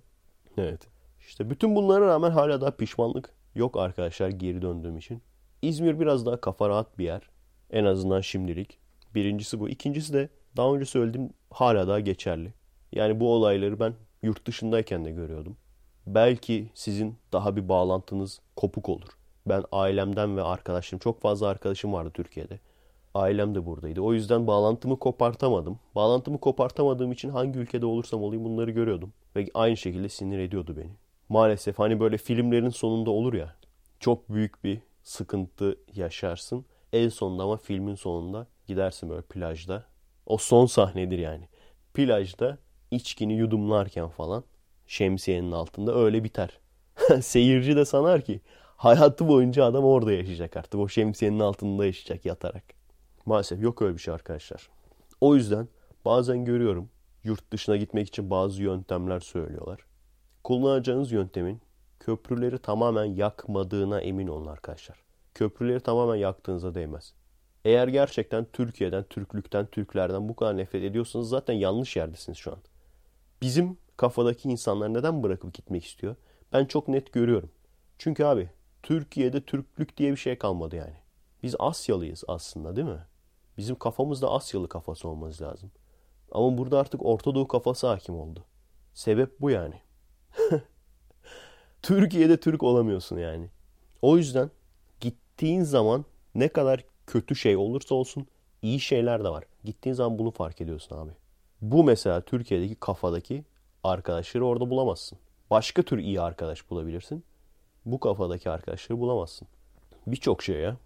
Evet. İşte bütün bunlara rağmen hala daha pişmanlık yok arkadaşlar geri döndüğüm için. İzmir biraz daha kafa rahat bir yer. En azından şimdilik. Birincisi bu. İkincisi de daha önce söylediğim hala daha geçerli. Yani bu olayları ben yurt dışındayken de görüyordum. Belki sizin daha bir bağlantınız kopuk olur. Ben ailemden ve arkadaşlarım, çok fazla arkadaşım vardı Türkiye'de. Ailem de buradaydı. O yüzden bağlantımı kopartamadım. Bağlantımı kopartamadığım için hangi ülkede olursam olayım bunları görüyordum. Ve aynı şekilde sinir ediyordu beni. Maalesef hani böyle filmlerin sonunda olur ya. Çok büyük bir sıkıntı yaşarsın. En sonunda ama filmin sonunda gidersin böyle plajda. O son sahnedir yani. Plajda içkini yudumlarken falan şemsiyenin altında öyle biter. Seyirci de sanar ki hayatı boyunca adam orada yaşayacak artık. O şemsiyenin altında yaşayacak yatarak. Maalesef yok öyle bir şey arkadaşlar. O yüzden bazen görüyorum yurt dışına gitmek için bazı yöntemler söylüyorlar. Kullanacağınız yöntemin köprüleri tamamen yakmadığına emin olun arkadaşlar. Köprüleri tamamen yaktığınıza değmez. Eğer gerçekten Türkiye'den, Türklükten, Türklerden bu kadar nefret ediyorsanız zaten yanlış yerdesiniz şu an. Bizim kafadaki insanlar neden bırakıp gitmek istiyor? Ben çok net görüyorum. Çünkü abi Türkiye'de Türklük diye bir şey kalmadı yani. Biz Asyalıyız aslında değil mi? Bizim kafamızda Asyalı kafası olması lazım. Ama burada artık Orta Doğu kafası hakim oldu. Sebep bu yani. Türkiye'de Türk olamıyorsun yani. O yüzden gittiğin zaman ne kadar kötü şey olursa olsun iyi şeyler de var. Gittiğin zaman bunu fark ediyorsun abi. Bu mesela Türkiye'deki kafadaki arkadaşları orada bulamazsın. Başka tür iyi arkadaş bulabilirsin. Bu kafadaki arkadaşları bulamazsın. Birçok şey ya.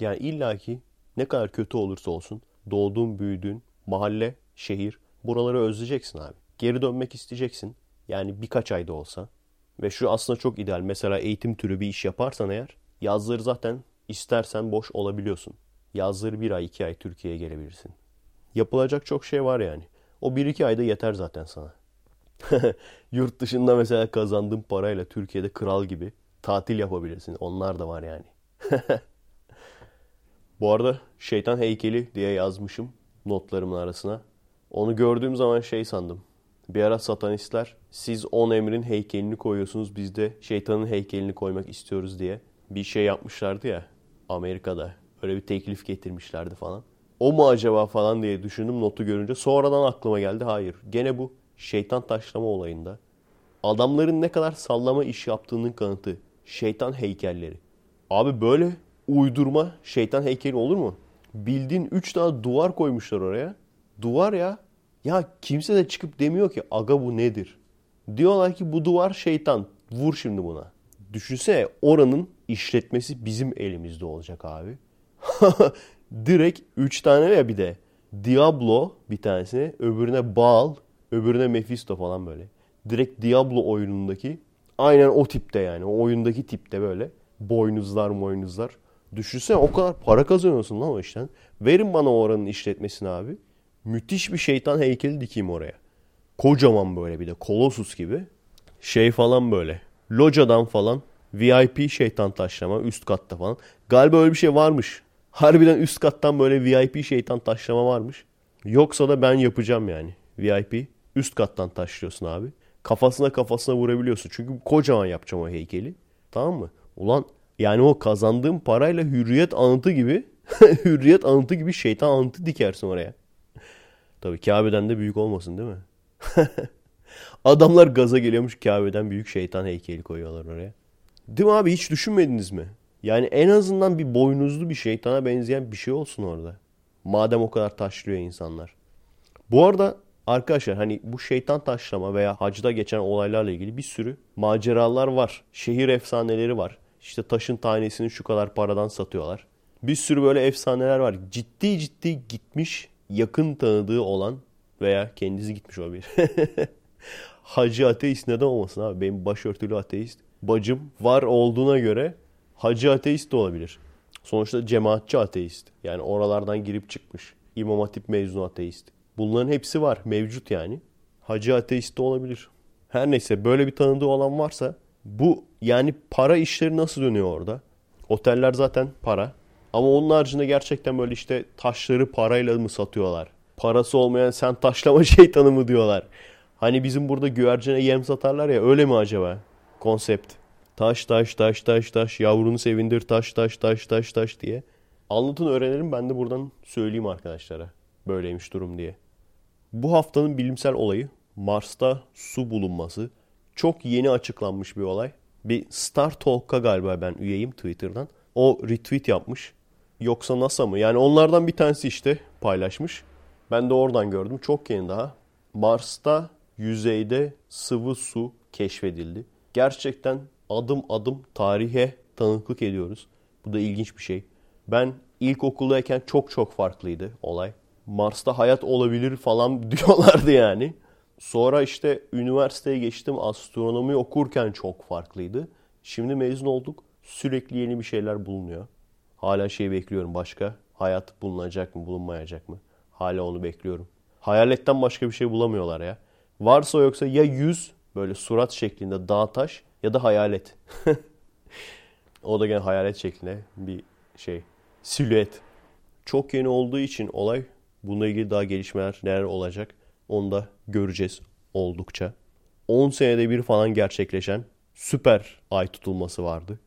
Yani illaki ne kadar kötü olursa olsun doğduğun, büyüdüğün mahalle, şehir buraları özleyeceksin abi. Geri dönmek isteyeceksin. Yani birkaç ayda olsa. Ve şu aslında çok ideal. Mesela eğitim türü bir iş yaparsan eğer yazları zaten istersen boş olabiliyorsun. Yazları bir ay, iki ay Türkiye'ye gelebilirsin. Yapılacak çok şey var yani. O bir iki ayda yeter zaten sana. Yurt dışında mesela kazandığın parayla Türkiye'de kral gibi tatil yapabilirsin. Onlar da var yani. Bu arada şeytan heykeli diye yazmışım notlarımın arasına. Onu gördüğüm zaman şey sandım. Bir ara satanistler siz on emrin heykelini koyuyorsunuz biz de şeytanın heykelini koymak istiyoruz diye bir şey yapmışlardı ya Amerika'da. Öyle bir teklif getirmişlerdi falan. O mu acaba falan diye düşündüm notu görünce. Sonradan aklıma geldi hayır. Gene bu şeytan taşlama olayında. Adamların ne kadar sallama iş yaptığının kanıtı. Şeytan heykelleri. Abi böyle uydurma şeytan heykeli olur mu? Bildiğin 3 tane duvar koymuşlar oraya. Duvar ya. Ya kimse de çıkıp demiyor ki aga bu nedir? Diyorlar ki bu duvar şeytan. Vur şimdi buna. Düşünsene oranın işletmesi bizim elimizde olacak abi. Direkt 3 tane ya bir de. Diablo bir tanesine, öbürüne Baal, öbürüne Mephisto falan böyle. Direkt Diablo oyunundaki aynen o tipte yani. O oyundaki tipte böyle. Boynuzlar boynuzlar. Düşünsene o kadar para kazanıyorsun lan o işten. Verin bana oranın işletmesini abi. Müthiş bir şeytan heykeli dikeyim oraya. Kocaman böyle bir de kolosus gibi. Şey falan böyle. Locadan falan VIP şeytan taşlama üst katta falan. Galiba öyle bir şey varmış. Harbiden üst kattan böyle VIP şeytan taşlama varmış. Yoksa da ben yapacağım yani. VIP üst kattan taşlıyorsun abi. Kafasına kafasına vurabiliyorsun. Çünkü kocaman yapacağım o heykeli. Tamam mı? Ulan yani o kazandığım parayla hürriyet anıtı gibi Hürriyet anıtı gibi şeytan anıtı dikersin oraya. Tabii Kabe'den de büyük olmasın değil mi? Adamlar gaza geliyormuş Kabe'den büyük şeytan heykeli koyuyorlar oraya. Değil mi abi hiç düşünmediniz mi? Yani en azından bir boynuzlu bir şeytana benzeyen bir şey olsun orada. Madem o kadar taşlıyor insanlar. Bu arada arkadaşlar hani bu şeytan taşlama veya hacda geçen olaylarla ilgili bir sürü maceralar var. Şehir efsaneleri var. İşte taşın tanesini şu kadar paradan satıyorlar. Bir sürü böyle efsaneler var. Ciddi ciddi gitmiş yakın tanıdığı olan veya kendisi gitmiş olabilir. Hacı ateist neden olmasın abi? Benim başörtülü ateist bacım var olduğuna göre hacı ateist de olabilir. Sonuçta cemaatçi ateist. Yani oralardan girip çıkmış. İmam Hatip mezunu ateist. Bunların hepsi var. Mevcut yani. Hacı ateist de olabilir. Her neyse böyle bir tanıdığı olan varsa bu yani para işleri nasıl dönüyor orada? Oteller zaten para. Ama onun haricinde gerçekten böyle işte taşları parayla mı satıyorlar? Parası olmayan sen taşlama şeytanı mı diyorlar? Hani bizim burada güvercine yem satarlar ya öyle mi acaba? Konsept. Taş taş taş taş taş yavrunu sevindir taş taş taş taş taş diye. Anlatın öğrenelim ben de buradan söyleyeyim arkadaşlara. Böyleymiş durum diye. Bu haftanın bilimsel olayı Mars'ta su bulunması. Çok yeni açıklanmış bir olay. Bir Star Talk'a galiba ben üyeyim Twitter'dan. O retweet yapmış. Yoksa NASA mı? Yani onlardan bir tanesi işte paylaşmış. Ben de oradan gördüm. Çok yeni daha. Mars'ta yüzeyde sıvı su keşfedildi. Gerçekten adım adım tarihe tanıklık ediyoruz. Bu da ilginç bir şey. Ben ilkokuldayken çok çok farklıydı olay. Mars'ta hayat olabilir falan diyorlardı yani. Sonra işte üniversiteye geçtim astronomi okurken çok farklıydı. Şimdi mezun olduk. Sürekli yeni bir şeyler bulunuyor. Hala şey bekliyorum başka. Hayat bulunacak mı bulunmayacak mı? Hala onu bekliyorum. Hayaletten başka bir şey bulamıyorlar ya. Varsa yoksa ya yüz böyle surat şeklinde dağ taş ya da hayalet. o da gene hayalet şeklinde bir şey. Silüet. Çok yeni olduğu için olay bununla ilgili daha gelişmeler neler olacak onu da göreceğiz oldukça. 10 senede bir falan gerçekleşen süper ay tutulması vardı.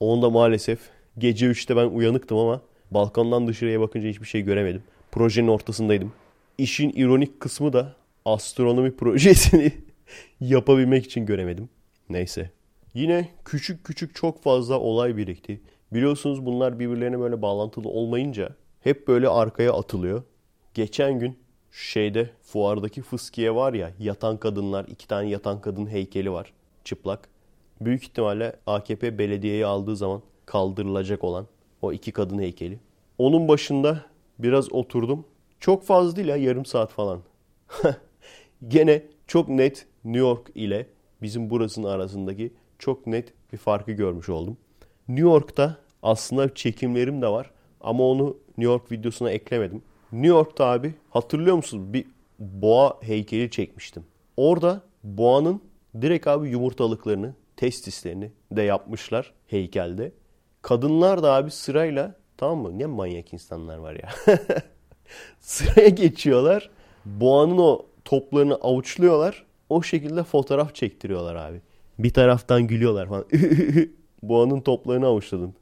Onda maalesef gece 3'te ben uyanıktım ama balkondan dışarıya bakınca hiçbir şey göremedim. Projenin ortasındaydım. İşin ironik kısmı da astronomi projesini yapabilmek için göremedim. Neyse. Yine küçük küçük çok fazla olay birikti. Biliyorsunuz bunlar birbirlerine böyle bağlantılı olmayınca hep böyle arkaya atılıyor. Geçen gün şeyde fuardaki fıskiye var ya yatan kadınlar iki tane yatan kadın heykeli var çıplak. Büyük ihtimalle AKP belediyeyi aldığı zaman kaldırılacak olan o iki kadın heykeli. Onun başında biraz oturdum. Çok fazla değil ya yarım saat falan. Gene çok net New York ile bizim burasının arasındaki çok net bir farkı görmüş oldum. New York'ta aslında çekimlerim de var ama onu New York videosuna eklemedim. New York'ta abi hatırlıyor musunuz bir boğa heykeli çekmiştim. Orada boğanın direkt abi yumurtalıklarını, testislerini de yapmışlar heykelde. Kadınlar da abi sırayla tamam mı? Ne manyak insanlar var ya. Sıraya geçiyorlar. Boğanın o toplarını avuçluyorlar. O şekilde fotoğraf çektiriyorlar abi. Bir taraftan gülüyorlar falan. Boğanın toplarını avuçladın.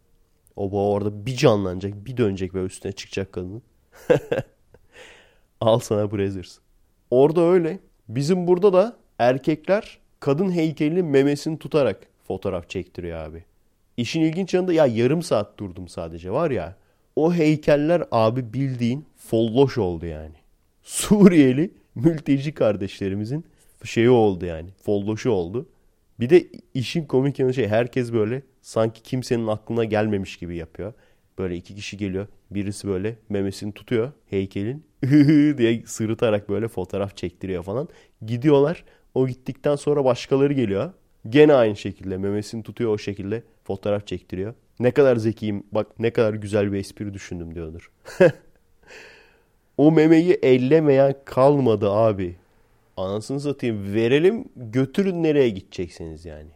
O boğa orada bir canlanacak, bir dönecek ve üstüne çıkacak kadının. Al sana Brazzers. Orada öyle. Bizim burada da erkekler kadın heykelinin memesini tutarak fotoğraf çektiriyor abi. İşin ilginç yanında ya yarım saat durdum sadece var ya. O heykeller abi bildiğin folloş oldu yani. Suriyeli mülteci kardeşlerimizin şeyi oldu yani. Folloşu oldu. Bir de işin komik yanı şey herkes böyle sanki kimsenin aklına gelmemiş gibi yapıyor. Böyle iki kişi geliyor. Birisi böyle memesini tutuyor heykelin. diye sırıtarak böyle fotoğraf çektiriyor falan. Gidiyorlar. O gittikten sonra başkaları geliyor. Gene aynı şekilde memesini tutuyor o şekilde fotoğraf çektiriyor. Ne kadar zekiyim bak ne kadar güzel bir espri düşündüm diyordur. o memeyi ellemeyen kalmadı abi. Anasını satayım verelim götürün nereye gideceksiniz yani.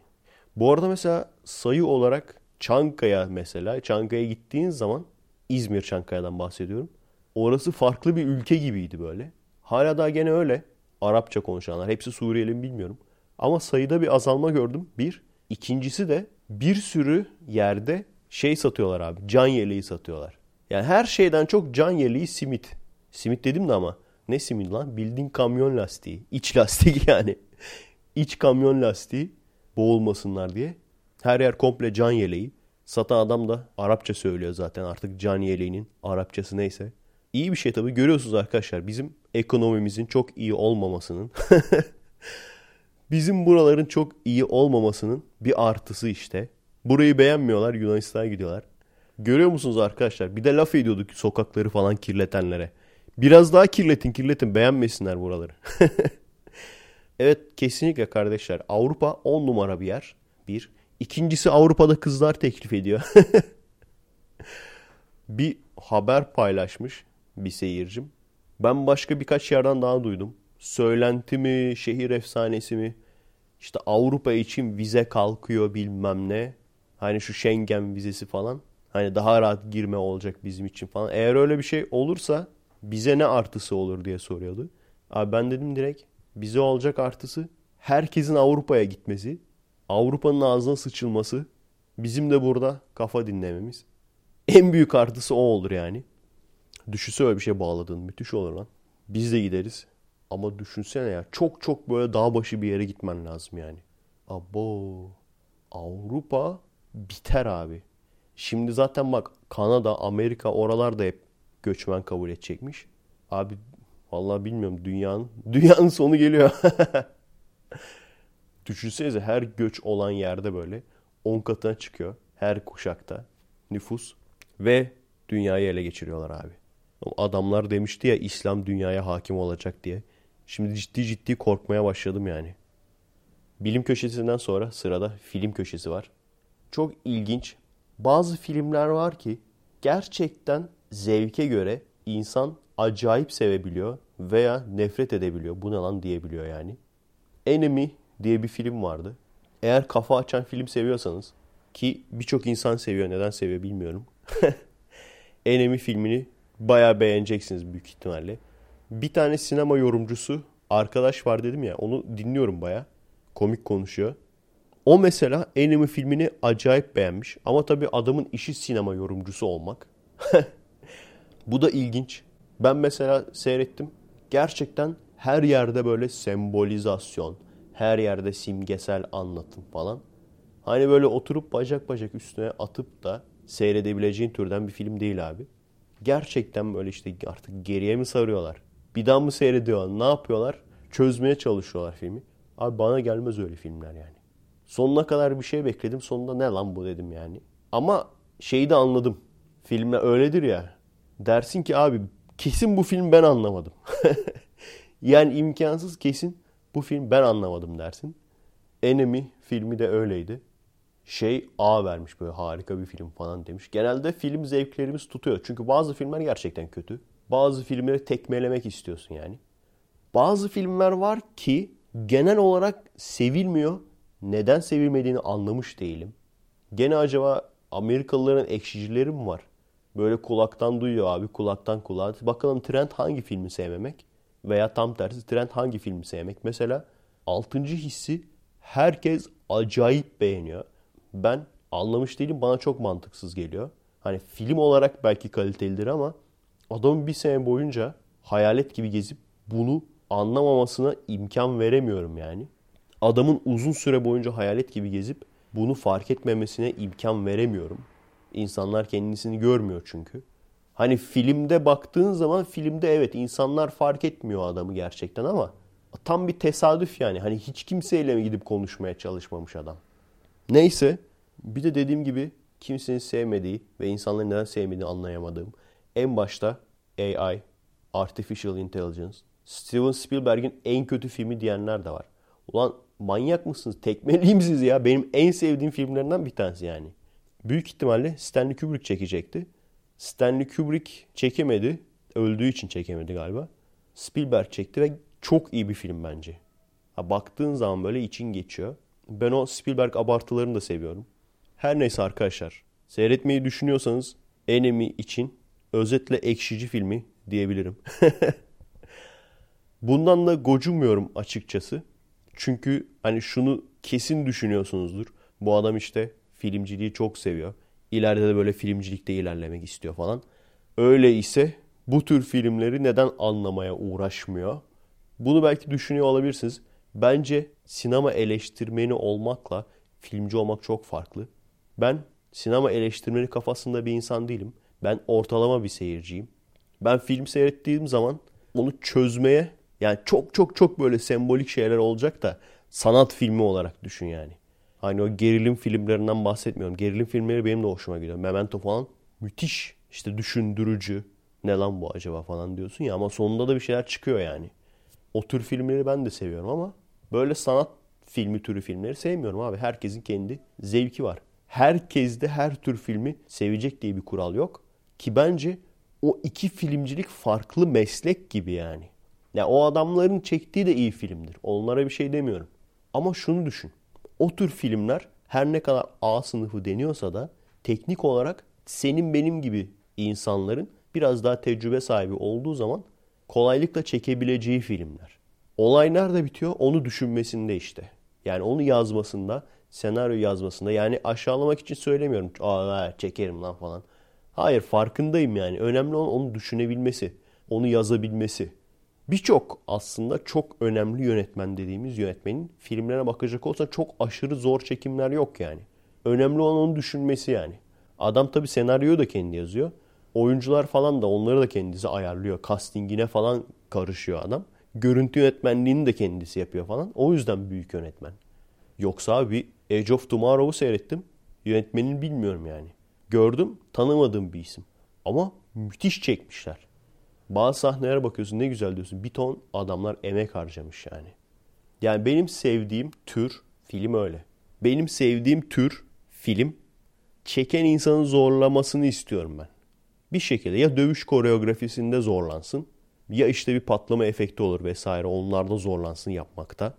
Bu arada mesela sayı olarak Çankaya mesela Çankaya gittiğin zaman İzmir Çankaya'dan bahsediyorum. Orası farklı bir ülke gibiydi böyle. Hala daha gene öyle. Arapça konuşanlar. Hepsi Suriyeli mi bilmiyorum. Ama sayıda bir azalma gördüm. Bir. İkincisi de bir sürü yerde şey satıyorlar abi. Can yeleği satıyorlar. Yani her şeyden çok can yeleği simit. Simit dedim de ama ne simit lan? Bildiğin kamyon lastiği. İç lastik yani. İç kamyon lastiği boğulmasınlar diye. Her yer komple can yeleği. Satan adam da Arapça söylüyor zaten artık can yeleğinin Arapçası neyse. İyi bir şey tabii görüyorsunuz arkadaşlar bizim ekonomimizin çok iyi olmamasının bizim buraların çok iyi olmamasının bir artısı işte. Burayı beğenmiyorlar Yunanistan'a gidiyorlar. Görüyor musunuz arkadaşlar? Bir de laf ediyorduk sokakları falan kirletenlere. Biraz daha kirletin kirletin beğenmesinler buraları. evet kesinlikle kardeşler Avrupa 10 numara bir yer. Bir. İkincisi Avrupa'da kızlar teklif ediyor. bir haber paylaşmış bir seyircim. Ben başka birkaç yerden daha duydum. Söylenti mi, şehir efsanesi mi? İşte Avrupa için vize kalkıyor bilmem ne. Hani şu Schengen vizesi falan. Hani daha rahat girme olacak bizim için falan. Eğer öyle bir şey olursa bize ne artısı olur diye soruyordu. Abi ben dedim direkt bize olacak artısı herkesin Avrupa'ya gitmesi. Avrupa'nın ağzına sıçılması. Bizim de burada kafa dinlememiz. En büyük artısı o olur yani. Düşünse öyle bir şey bağladığın müthiş olur lan. Biz de gideriz. Ama düşünsene ya çok çok böyle dağ başı bir yere gitmen lazım yani. Abo Avrupa biter abi. Şimdi zaten bak Kanada, Amerika oralar da hep göçmen kabul edecekmiş. Abi vallahi bilmiyorum dünyanın dünyanın sonu geliyor. Düşünsenize her göç olan yerde böyle 10 katına çıkıyor her kuşakta nüfus ve dünyayı ele geçiriyorlar abi. Adamlar demişti ya İslam dünyaya hakim olacak diye. Şimdi ciddi ciddi korkmaya başladım yani. Bilim köşesinden sonra sırada film köşesi var. Çok ilginç. Bazı filmler var ki gerçekten zevke göre insan acayip sevebiliyor veya nefret edebiliyor. Bu ne lan diyebiliyor yani. Enemy diye bir film vardı. Eğer kafa açan film seviyorsanız ki birçok insan seviyor. Neden seviyor bilmiyorum. Enemy filmini bayağı beğeneceksiniz büyük ihtimalle. Bir tane sinema yorumcusu arkadaş var dedim ya onu dinliyorum bayağı. Komik konuşuyor. O mesela Enemy filmini acayip beğenmiş. Ama tabii adamın işi sinema yorumcusu olmak. Bu da ilginç. Ben mesela seyrettim. Gerçekten her yerde böyle sembolizasyon, her yerde simgesel anlatım falan. Hani böyle oturup bacak bacak üstüne atıp da seyredebileceğin türden bir film değil abi. Gerçekten böyle işte artık geriye mi sarıyorlar? Bir daha mı seyrediyorlar? Ne yapıyorlar? Çözmeye çalışıyorlar filmi. Abi bana gelmez öyle filmler yani. Sonuna kadar bir şey bekledim. Sonunda ne lan bu dedim yani. Ama şeyi de anladım. Filmler öyledir ya. Dersin ki abi kesin bu film ben anlamadım. yani imkansız kesin bu film ben anlamadım dersin. Enemy filmi de öyleydi. Şey A vermiş böyle harika bir film falan demiş. Genelde film zevklerimiz tutuyor. Çünkü bazı filmler gerçekten kötü. Bazı filmleri tekmelemek istiyorsun yani. Bazı filmler var ki genel olarak sevilmiyor. Neden sevilmediğini anlamış değilim. Gene acaba Amerikalıların ekşicileri mi var? Böyle kulaktan duyuyor abi kulaktan kulağa. Bakalım trend hangi filmi sevmemek? Veya tam tersi trend hangi filmi sevmek? Mesela 6. hissi herkes acayip beğeniyor. Ben anlamış değilim bana çok mantıksız geliyor. Hani film olarak belki kalitelidir ama adamın bir sene boyunca hayalet gibi gezip bunu anlamamasına imkan veremiyorum yani. Adamın uzun süre boyunca hayalet gibi gezip bunu fark etmemesine imkan veremiyorum. İnsanlar kendisini görmüyor çünkü. Hani filmde baktığın zaman filmde evet insanlar fark etmiyor adamı gerçekten ama tam bir tesadüf yani. Hani hiç kimseyle mi gidip konuşmaya çalışmamış adam. Neyse bir de dediğim gibi kimsenin sevmediği ve insanların neden sevmediğini anlayamadığım en başta AI, Artificial Intelligence, Steven Spielberg'in en kötü filmi diyenler de var. Ulan manyak mısınız? Tekmeliyim siz ya. Benim en sevdiğim filmlerinden bir tanesi yani. Büyük ihtimalle Stanley Kubrick çekecekti. Stanley Kubrick çekemedi. Öldüğü için çekemedi galiba. Spielberg çekti ve çok iyi bir film bence. Ha, baktığın zaman böyle için geçiyor. Ben o Spielberg abartılarını da seviyorum. Her neyse arkadaşlar. Seyretmeyi düşünüyorsanız Enemy için özetle ekşici filmi diyebilirim. Bundan da gocunmuyorum açıkçası. Çünkü hani şunu kesin düşünüyorsunuzdur. Bu adam işte filmciliği çok seviyor. İleride de böyle filmcilikte ilerlemek istiyor falan. Öyle ise bu tür filmleri neden anlamaya uğraşmıyor? Bunu belki düşünüyor olabilirsiniz. Bence sinema eleştirmeni olmakla filmci olmak çok farklı. Ben sinema eleştirmeni kafasında bir insan değilim. Ben ortalama bir seyirciyim. Ben film seyrettiğim zaman onu çözmeye yani çok çok çok böyle sembolik şeyler olacak da sanat filmi olarak düşün yani. Hani o gerilim filmlerinden bahsetmiyorum. Gerilim filmleri benim de hoşuma gidiyor. Memento falan müthiş. İşte düşündürücü. Ne lan bu acaba falan diyorsun ya ama sonunda da bir şeyler çıkıyor yani. O tür filmleri ben de seviyorum ama böyle sanat filmi türü filmleri sevmiyorum abi. Herkesin kendi zevki var. Herkes de her tür filmi sevecek diye bir kural yok. Ki bence o iki filmcilik farklı meslek gibi yani. Ya o adamların çektiği de iyi filmdir. Onlara bir şey demiyorum. Ama şunu düşün. O tür filmler her ne kadar A sınıfı deniyorsa da teknik olarak senin benim gibi insanların biraz daha tecrübe sahibi olduğu zaman kolaylıkla çekebileceği filmler. Olay nerede bitiyor? Onu düşünmesinde işte. Yani onu yazmasında, senaryo yazmasında. Yani aşağılamak için söylemiyorum. Aa çekerim lan falan. Hayır farkındayım yani. Önemli olan onu düşünebilmesi, onu yazabilmesi. Birçok aslında çok önemli yönetmen dediğimiz yönetmenin filmlerine bakacak olsa çok aşırı zor çekimler yok yani. Önemli olan onu düşünmesi yani. Adam tabi senaryoyu da kendi yazıyor. Oyuncular falan da onları da kendisi ayarlıyor. Castingine falan karışıyor adam. Görüntü yönetmenliğini de kendisi yapıyor falan. O yüzden büyük yönetmen. Yoksa bir Age of Tomorrow'u seyrettim. Yönetmenini bilmiyorum yani. Gördüm tanımadığım bir isim. Ama müthiş çekmişler. Bazı sahnelere bakıyorsun ne güzel diyorsun. Bir ton adamlar emek harcamış yani. Yani benim sevdiğim tür film öyle. Benim sevdiğim tür film çeken insanın zorlamasını istiyorum ben. Bir şekilde ya dövüş koreografisinde zorlansın ya işte bir patlama efekti olur vesaire onlarda zorlansın yapmakta.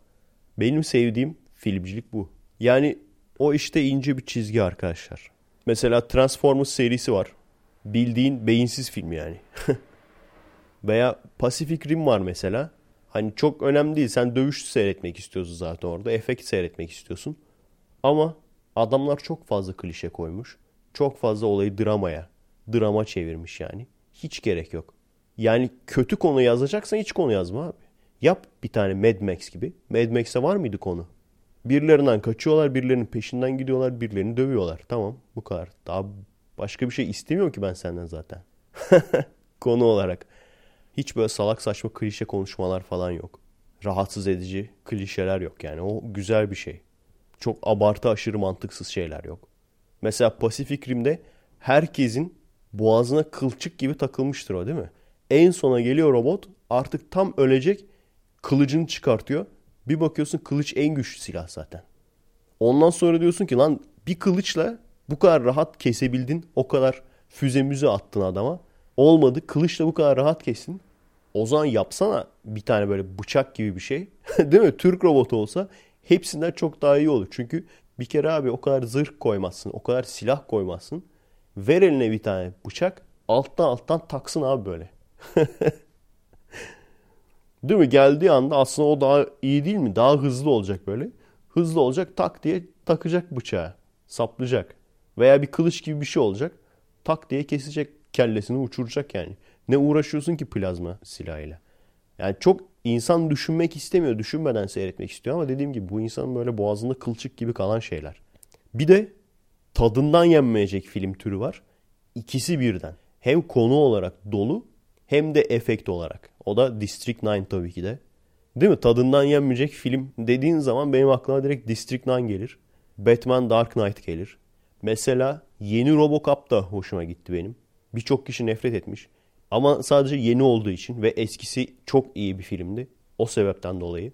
Benim sevdiğim filmcilik bu. Yani o işte ince bir çizgi arkadaşlar. Mesela Transformers serisi var. Bildiğin beyinsiz film yani. Veya Pacific Rim var mesela. Hani çok önemli değil. Sen dövüş seyretmek istiyorsun zaten orada. Efekt seyretmek istiyorsun. Ama adamlar çok fazla klişe koymuş. Çok fazla olayı dramaya, drama çevirmiş yani. Hiç gerek yok. Yani kötü konu yazacaksan hiç konu yazma abi. Yap bir tane Mad Max gibi. Mad Max'te var mıydı konu? Birilerinden kaçıyorlar, birilerinin peşinden gidiyorlar, birilerini dövüyorlar. Tamam bu kadar. Daha başka bir şey istemiyorum ki ben senden zaten. konu olarak. Hiç böyle salak saçma klişe konuşmalar falan yok. Rahatsız edici klişeler yok yani. O güzel bir şey. Çok abartı aşırı mantıksız şeyler yok. Mesela Pasifik Rim'de herkesin boğazına kılçık gibi takılmıştır o değil mi? En sona geliyor robot artık tam ölecek kılıcını çıkartıyor. Bir bakıyorsun kılıç en güçlü silah zaten. Ondan sonra diyorsun ki lan bir kılıçla bu kadar rahat kesebildin. O kadar füze müze attın adama. Olmadı kılıçla bu kadar rahat kestin. O zaman yapsana bir tane böyle bıçak gibi bir şey. Değil mi? Türk robotu olsa hepsinden çok daha iyi olur. Çünkü bir kere abi o kadar zırh koymazsın. O kadar silah koymazsın. Ver eline bir tane bıçak. Alttan alttan taksın abi böyle. değil mi? Geldiği anda aslında o daha iyi değil mi? Daha hızlı olacak böyle. Hızlı olacak tak diye takacak bıçağı. Saplayacak. Veya bir kılıç gibi bir şey olacak. Tak diye kesecek kellesini uçuracak yani. Ne uğraşıyorsun ki plazma silahıyla? Yani çok insan düşünmek istemiyor. Düşünmeden seyretmek istiyor ama dediğim gibi bu insanın böyle boğazında kılçık gibi kalan şeyler. Bir de tadından yenmeyecek film türü var. İkisi birden. Hem konu olarak dolu hem de efekt olarak. O da District 9 tabii ki de. Değil mi? Tadından yenmeyecek film dediğin zaman benim aklıma direkt District 9 gelir. Batman Dark Knight gelir. Mesela yeni Robocop da hoşuma gitti benim. Birçok kişi nefret etmiş. Ama sadece yeni olduğu için ve eskisi çok iyi bir filmdi. O sebepten dolayı.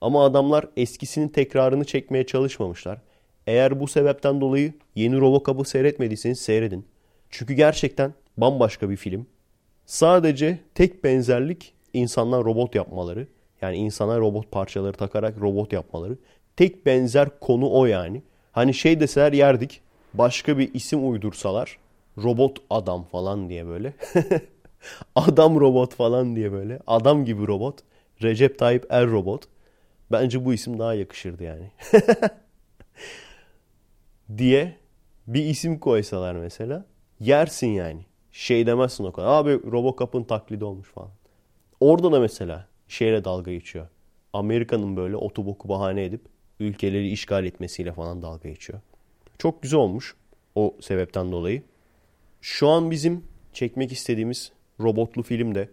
Ama adamlar eskisinin tekrarını çekmeye çalışmamışlar. Eğer bu sebepten dolayı yeni Robocop'u seyretmediyseniz seyredin. Çünkü gerçekten bambaşka bir film. Sadece tek benzerlik insanlar robot yapmaları. Yani insana robot parçaları takarak robot yapmaları. Tek benzer konu o yani. Hani şey deseler yerdik. Başka bir isim uydursalar. Robot adam falan diye böyle. adam robot falan diye böyle. Adam gibi robot. Recep Tayyip Er robot. Bence bu isim daha yakışırdı yani. diye bir isim koysalar mesela yersin yani. şey demezsin o kadar. Abi Robocop'un taklidi olmuş falan. Orada da mesela şeyle dalga geçiyor. Amerika'nın böyle otoboku bahane edip ülkeleri işgal etmesiyle falan dalga geçiyor. Çok güzel olmuş o sebepten dolayı. Şu an bizim çekmek istediğimiz robotlu film de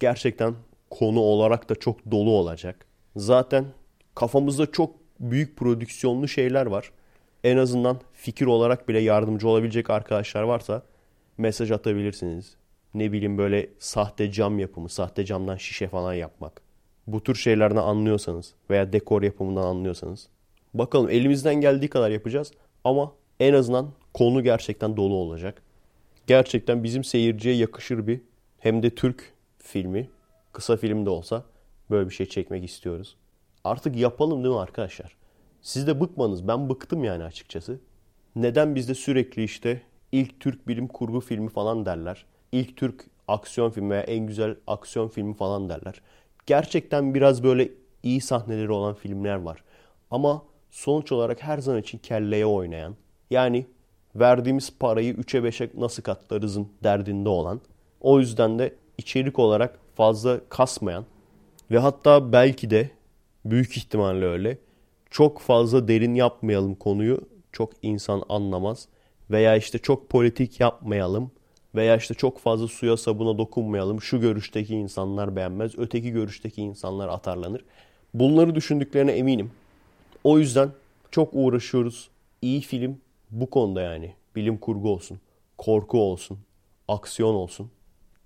gerçekten konu olarak da çok dolu olacak. Zaten kafamızda çok büyük prodüksiyonlu şeyler var. En azından fikir olarak bile yardımcı olabilecek arkadaşlar varsa mesaj atabilirsiniz. Ne bileyim böyle sahte cam yapımı, sahte camdan şişe falan yapmak. Bu tür şeylerden anlıyorsanız veya dekor yapımından anlıyorsanız. Bakalım elimizden geldiği kadar yapacağız ama en azından konu gerçekten dolu olacak. Gerçekten bizim seyirciye yakışır bir hem de Türk filmi, kısa film de olsa böyle bir şey çekmek istiyoruz. Artık yapalım değil mi arkadaşlar? Siz de bıkmanız. Ben bıktım yani açıkçası. Neden bizde sürekli işte ilk Türk bilim kurgu filmi falan derler. İlk Türk aksiyon filmi veya en güzel aksiyon filmi falan derler. Gerçekten biraz böyle iyi sahneleri olan filmler var. Ama sonuç olarak her zaman için kelleye oynayan, yani verdiğimiz parayı 3'e 5'e nasıl katlarızın derdinde olan, o yüzden de içerik olarak fazla kasmayan ve hatta belki de büyük ihtimalle öyle çok fazla derin yapmayalım konuyu çok insan anlamaz veya işte çok politik yapmayalım veya işte çok fazla suya sabuna dokunmayalım. Şu görüşteki insanlar beğenmez, öteki görüşteki insanlar atarlanır. Bunları düşündüklerine eminim. O yüzden çok uğraşıyoruz. İyi film bu konuda yani. Bilim kurgu olsun, korku olsun, aksiyon olsun.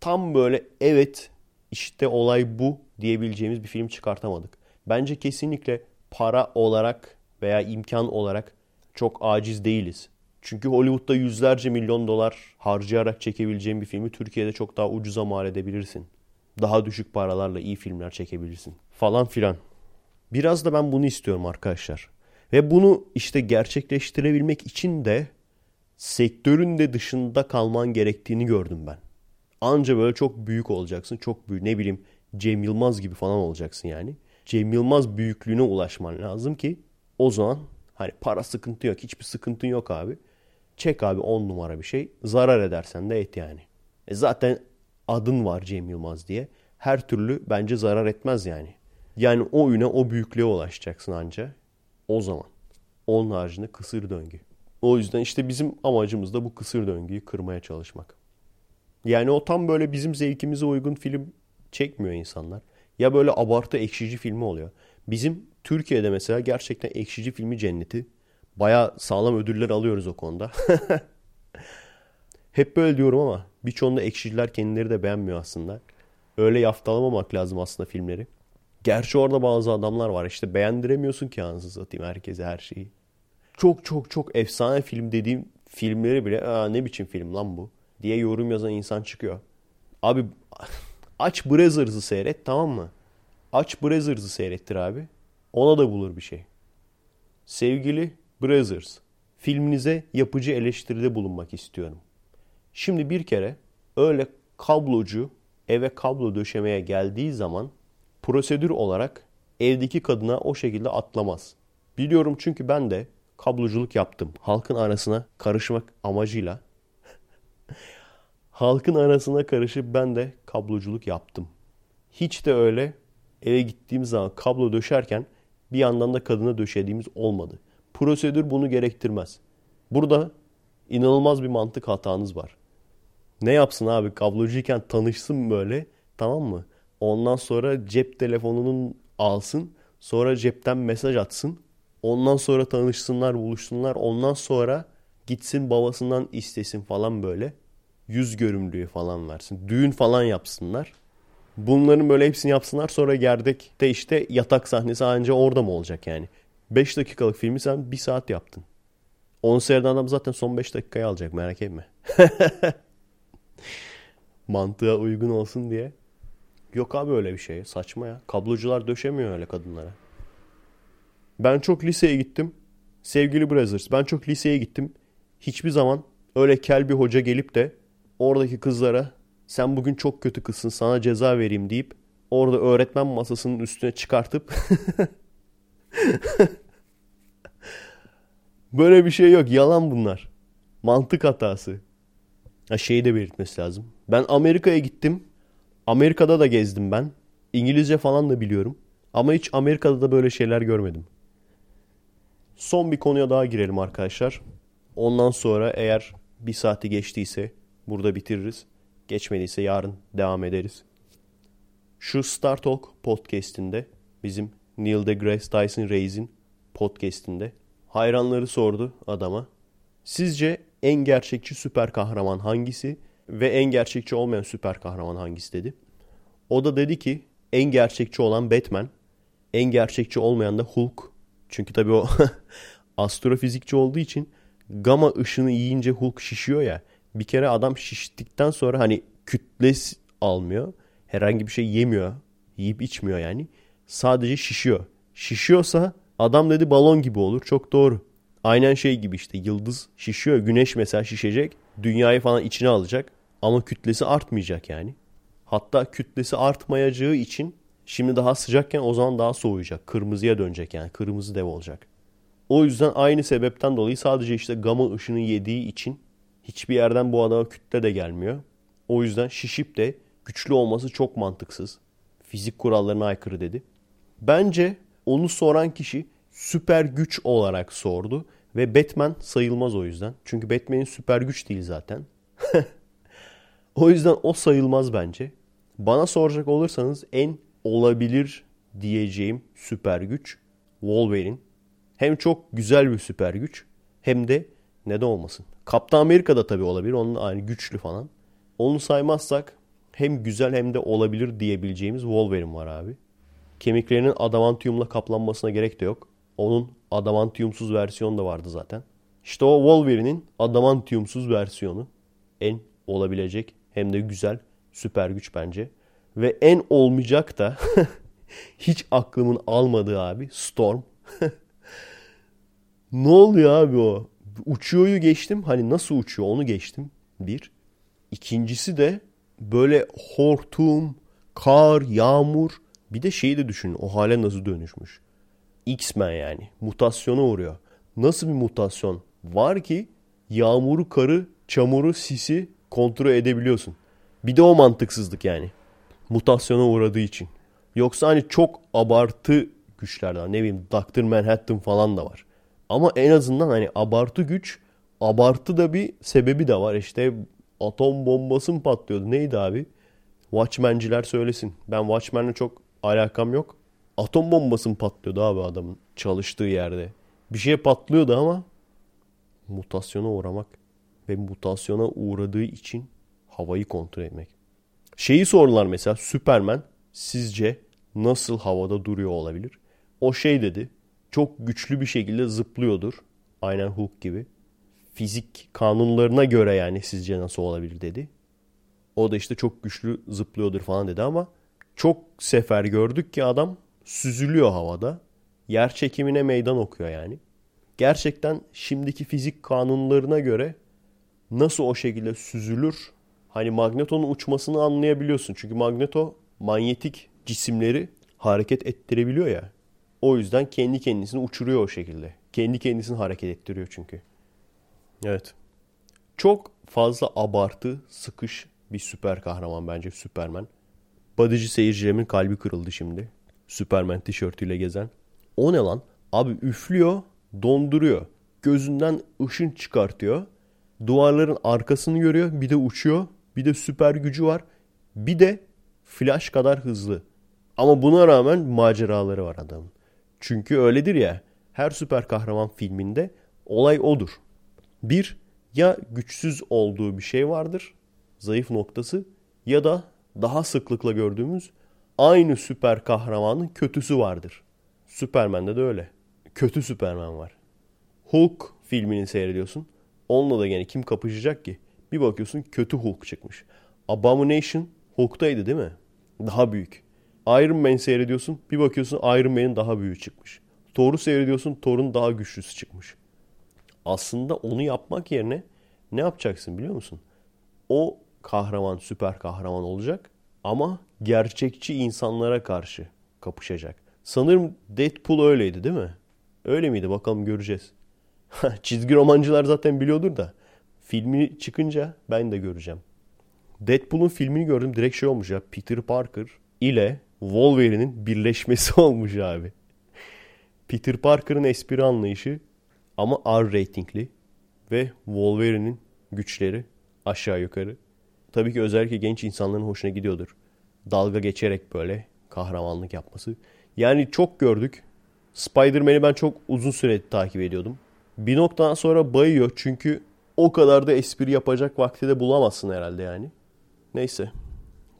Tam böyle evet işte olay bu diyebileceğimiz bir film çıkartamadık. Bence kesinlikle para olarak veya imkan olarak çok aciz değiliz. Çünkü Hollywood'da yüzlerce milyon dolar harcayarak çekebileceğin bir filmi Türkiye'de çok daha ucuza mal edebilirsin. Daha düşük paralarla iyi filmler çekebilirsin. Falan filan. Biraz da ben bunu istiyorum arkadaşlar. Ve bunu işte gerçekleştirebilmek için de sektörün de dışında kalman gerektiğini gördüm ben. Anca böyle çok büyük olacaksın. Çok büyük ne bileyim Cem Yılmaz gibi falan olacaksın yani. Cem Yılmaz büyüklüğüne ulaşman lazım ki o zaman hani para sıkıntı yok. Hiçbir sıkıntın yok abi. Çek abi on numara bir şey. Zarar edersen de et yani. E zaten adın var Cem Yılmaz diye. Her türlü bence zarar etmez yani. Yani o üne o büyüklüğe ulaşacaksın anca. O zaman. Onun haricinde kısır döngü. O yüzden işte bizim amacımız da bu kısır döngüyü kırmaya çalışmak. Yani o tam böyle bizim zevkimize uygun film çekmiyor insanlar. Ya böyle abartı ekşici filmi oluyor. Bizim Türkiye'de mesela gerçekten ekşici filmi cenneti. Baya sağlam ödüller alıyoruz o konuda. Hep böyle diyorum ama birçoğunda ekşiciler kendileri de beğenmiyor aslında. Öyle yaftalamamak lazım aslında filmleri. Gerçi orada bazı adamlar var işte beğendiremiyorsun ki anasını satayım herkese her şeyi. Çok çok çok efsane film dediğim filmleri bile Aa, ne biçim film lan bu diye yorum yazan insan çıkıyor. Abi aç Brazzers'ı seyret tamam mı? Aç Brazzers'ı seyrettir abi. Ona da bulur bir şey. Sevgili Brothers, filminize yapıcı eleştiride bulunmak istiyorum. Şimdi bir kere öyle kablocu eve kablo döşemeye geldiği zaman prosedür olarak evdeki kadına o şekilde atlamaz. Biliyorum çünkü ben de kabloculuk yaptım. Halkın arasına karışmak amacıyla. Halkın arasına karışıp ben de kabloculuk yaptım. Hiç de öyle eve gittiğim zaman kablo döşerken bir yandan da kadına döşediğimiz olmadı. Prosedür bunu gerektirmez. Burada inanılmaz bir mantık hatanız var. Ne yapsın abi kablocuyken tanışsın böyle tamam mı? Ondan sonra cep telefonunun alsın. Sonra cepten mesaj atsın. Ondan sonra tanışsınlar, buluşsunlar. Ondan sonra gitsin babasından istesin falan böyle. Yüz görümlüğü falan versin. Düğün falan yapsınlar. Bunların böyle hepsini yapsınlar. Sonra gerdekte işte yatak sahnesi anca orada mı olacak yani? 5 dakikalık filmi sen 1 saat yaptın. 10 seyreden adam zaten son 5 dakikayı alacak merak etme. Mantığa uygun olsun diye. Yok abi öyle bir şey. Saçma ya. Kablocular döşemiyor öyle kadınlara. Ben çok liseye gittim. Sevgili Brothers ben çok liseye gittim. Hiçbir zaman öyle kel bir hoca gelip de oradaki kızlara sen bugün çok kötü kızsın sana ceza vereyim deyip orada öğretmen masasının üstüne çıkartıp Böyle bir şey yok. Yalan bunlar. Mantık hatası. Ha, şeyi de belirtmesi lazım. Ben Amerika'ya gittim. Amerika'da da gezdim ben. İngilizce falan da biliyorum. Ama hiç Amerika'da da böyle şeyler görmedim. Son bir konuya daha girelim arkadaşlar. Ondan sonra eğer bir saati geçtiyse burada bitiririz. Geçmediyse yarın devam ederiz. Şu Star Talk podcast'inde bizim Neil deGrasse Tyson Reis'in podcast'inde hayranları sordu adama. Sizce en gerçekçi süper kahraman hangisi ve en gerçekçi olmayan süper kahraman hangisi dedi. O da dedi ki en gerçekçi olan Batman, en gerçekçi olmayan da Hulk. Çünkü tabii o astrofizikçi olduğu için gama ışını yiyince Hulk şişiyor ya. Bir kere adam şiştikten sonra hani kütlesi almıyor. Herhangi bir şey yemiyor. Yiyip içmiyor yani. Sadece şişiyor. Şişiyorsa adam dedi balon gibi olur. Çok doğru. Aynen şey gibi işte yıldız şişiyor. Güneş mesela şişecek. Dünyayı falan içine alacak. Ama kütlesi artmayacak yani. Hatta kütlesi artmayacağı için şimdi daha sıcakken o zaman daha soğuyacak. Kırmızıya dönecek yani. Kırmızı dev olacak. O yüzden aynı sebepten dolayı sadece işte gama ışını yediği için hiçbir yerden bu adama kütle de gelmiyor. O yüzden şişip de güçlü olması çok mantıksız. Fizik kurallarına aykırı dedi. Bence onu soran kişi süper güç olarak sordu. Ve Batman sayılmaz o yüzden. Çünkü Batman'in süper güç değil zaten. o yüzden o sayılmaz bence. Bana soracak olursanız en olabilir diyeceğim süper güç Wolverine. Hem çok güzel bir süper güç hem de ne de olmasın. Kaptan Amerika da tabii olabilir. Onun aynı güçlü falan. Onu saymazsak hem güzel hem de olabilir diyebileceğimiz Wolverine var abi. Kemiklerinin adamantiumla kaplanmasına gerek de yok. Onun adamantiumsuz versiyonu da vardı zaten. İşte o Wolverine'in adamantiumsuz versiyonu. En olabilecek hem de güzel süper güç bence. Ve en olmayacak da hiç aklımın almadığı abi Storm. ne oluyor abi o? Uçuyoryu geçtim. Hani nasıl uçuyor onu geçtim. Bir. İkincisi de böyle hortum, kar, yağmur. Bir de şeyi de düşün. O hale nasıl dönüşmüş. X-Men yani. Mutasyona uğruyor. Nasıl bir mutasyon var ki yağmuru, karı, çamuru, sisi kontrol edebiliyorsun. Bir de o mantıksızlık yani. Mutasyona uğradığı için. Yoksa hani çok abartı güçlerden ne bileyim Dr. Manhattan falan da var. Ama en azından hani abartı güç abartı da bir sebebi de var. İşte atom bombası mı patlıyordu neydi abi? Watchmen'ciler söylesin. Ben Watchmen'le çok alakam yok. Atom bombası mı patlıyordu abi adamın çalıştığı yerde. Bir şey patlıyordu ama mutasyona uğramak ve mutasyona uğradığı için havayı kontrol etmek. Şeyi sorular mesela Superman sizce nasıl havada duruyor olabilir? O şey dedi çok güçlü bir şekilde zıplıyordur. Aynen Hulk gibi. Fizik kanunlarına göre yani sizce nasıl olabilir dedi. O da işte çok güçlü zıplıyordur falan dedi ama çok sefer gördük ki adam süzülüyor havada. Yer çekimine meydan okuyor yani. Gerçekten şimdiki fizik kanunlarına göre nasıl o şekilde süzülür? Hani magnetonun uçmasını anlayabiliyorsun. Çünkü magneto manyetik cisimleri hareket ettirebiliyor ya. O yüzden kendi kendisini uçuruyor o şekilde. Kendi kendisini hareket ettiriyor çünkü. Evet. Çok fazla abartı, sıkış bir süper kahraman bence Superman. Badıcı seyircilerimin kalbi kırıldı şimdi. Superman tişörtüyle gezen. O ne lan? Abi üflüyor, donduruyor. Gözünden ışın çıkartıyor. Duvarların arkasını görüyor. Bir de uçuyor. Bir de süper gücü var. Bir de flash kadar hızlı. Ama buna rağmen maceraları var adamın. Çünkü öyledir ya. Her süper kahraman filminde olay odur. Bir, ya güçsüz olduğu bir şey vardır. Zayıf noktası. Ya da daha sıklıkla gördüğümüz aynı süper kahramanın kötüsü vardır. Superman'de de öyle. Kötü Superman var. Hulk filmini seyrediyorsun. Onunla da gene kim kapışacak ki? Bir bakıyorsun kötü Hulk çıkmış. Abomination Hulk'taydı değil mi? Daha büyük. Iron Man seyrediyorsun. Bir bakıyorsun Iron Man'in daha büyüğü çıkmış. Thor'u seyrediyorsun. Thor'un daha güçlüsü çıkmış. Aslında onu yapmak yerine ne yapacaksın biliyor musun? O kahraman süper kahraman olacak ama gerçekçi insanlara karşı kapışacak. Sanırım Deadpool öyleydi değil mi? Öyle miydi? Bakalım göreceğiz. Çizgi romancılar zaten biliyordur da Filmi çıkınca ben de göreceğim. Deadpool'un filmini gördüm. Direkt şey olmuş ya. Peter Parker ile Wolverine'in birleşmesi olmuş abi. Peter Parker'ın espri anlayışı ama R ratingli ve Wolverine'in güçleri aşağı yukarı. Tabii ki özellikle genç insanların hoşuna gidiyordur. Dalga geçerek böyle kahramanlık yapması. Yani çok gördük. Spider-Man'i ben çok uzun süre takip ediyordum. Bir noktadan sonra bayıyor çünkü o kadar da espri yapacak vakti de bulamazsın herhalde yani. Neyse.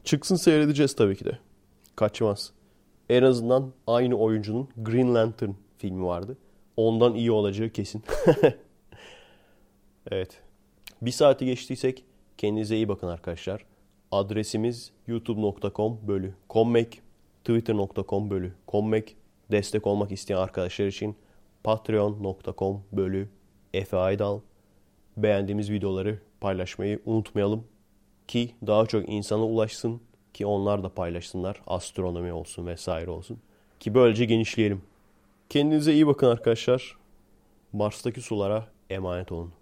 Çıksın seyredeceğiz tabii ki de. Kaçmaz. En azından aynı oyuncunun Green Lantern filmi vardı. Ondan iyi olacağı kesin. evet. Bir saati geçtiysek kendinize iyi bakın arkadaşlar. Adresimiz youtube.com bölü kommek, twitter.com bölü kommek, destek olmak isteyen arkadaşlar için patreon.com bölü Efe Aydal. Beğendiğimiz videoları paylaşmayı unutmayalım ki daha çok insana ulaşsın ki onlar da paylaşsınlar. Astronomi olsun vesaire olsun. Ki böylece genişleyelim. Kendinize iyi bakın arkadaşlar. Mars'taki sulara emanet olun.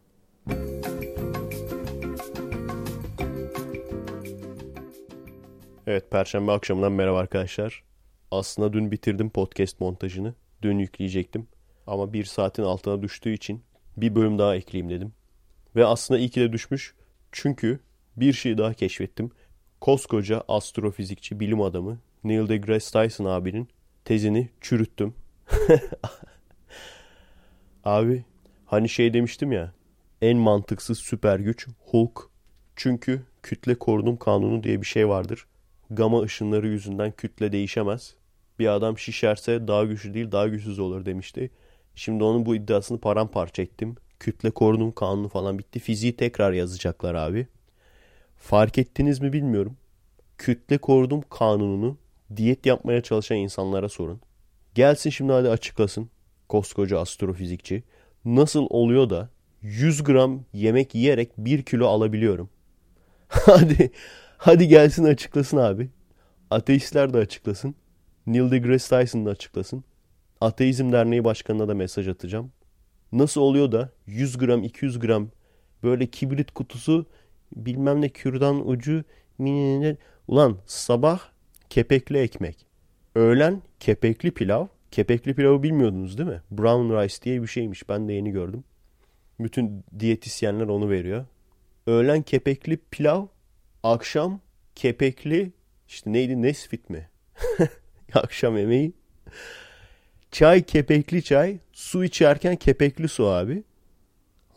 Evet, Perşembe akşamından merhaba arkadaşlar. Aslında dün bitirdim podcast montajını. Dün yükleyecektim. Ama bir saatin altına düştüğü için bir bölüm daha ekleyeyim dedim. Ve aslında iyi ki de düşmüş. Çünkü bir şey daha keşfettim. Koskoca astrofizikçi, bilim adamı Neil deGrasse Tyson abinin tezini çürüttüm. Abi hani şey demiştim ya en mantıksız süper güç Hulk. Çünkü kütle korunum kanunu diye bir şey vardır. Gama ışınları yüzünden kütle değişemez. Bir adam şişerse daha güçlü değil daha güçsüz olur demişti. Şimdi onun bu iddiasını paramparça ettim. Kütle korunum kanunu falan bitti. Fiziği tekrar yazacaklar abi. Fark ettiniz mi bilmiyorum. Kütle korunum kanununu diyet yapmaya çalışan insanlara sorun. Gelsin şimdi hadi açıklasın koskoca astrofizikçi. Nasıl oluyor da 100 gram yemek yiyerek 1 kilo alabiliyorum? hadi hadi gelsin açıklasın abi. Ateistler de açıklasın. Neil deGrasse Tyson da açıklasın. Ateizm Derneği Başkanı'na da mesaj atacağım. Nasıl oluyor da 100 gram 200 gram böyle kibrit kutusu bilmem ne kürdan ucu ulan sabah kepekli ekmek öğlen kepekli pilav kepekli pilavı bilmiyordunuz değil mi? Brown rice diye bir şeymiş ben de yeni gördüm. Bütün diyetisyenler onu veriyor. Öğlen kepekli pilav akşam kepekli işte neydi Nesfit mi? akşam yemeği. Çay kepekli çay. Su içerken kepekli su abi.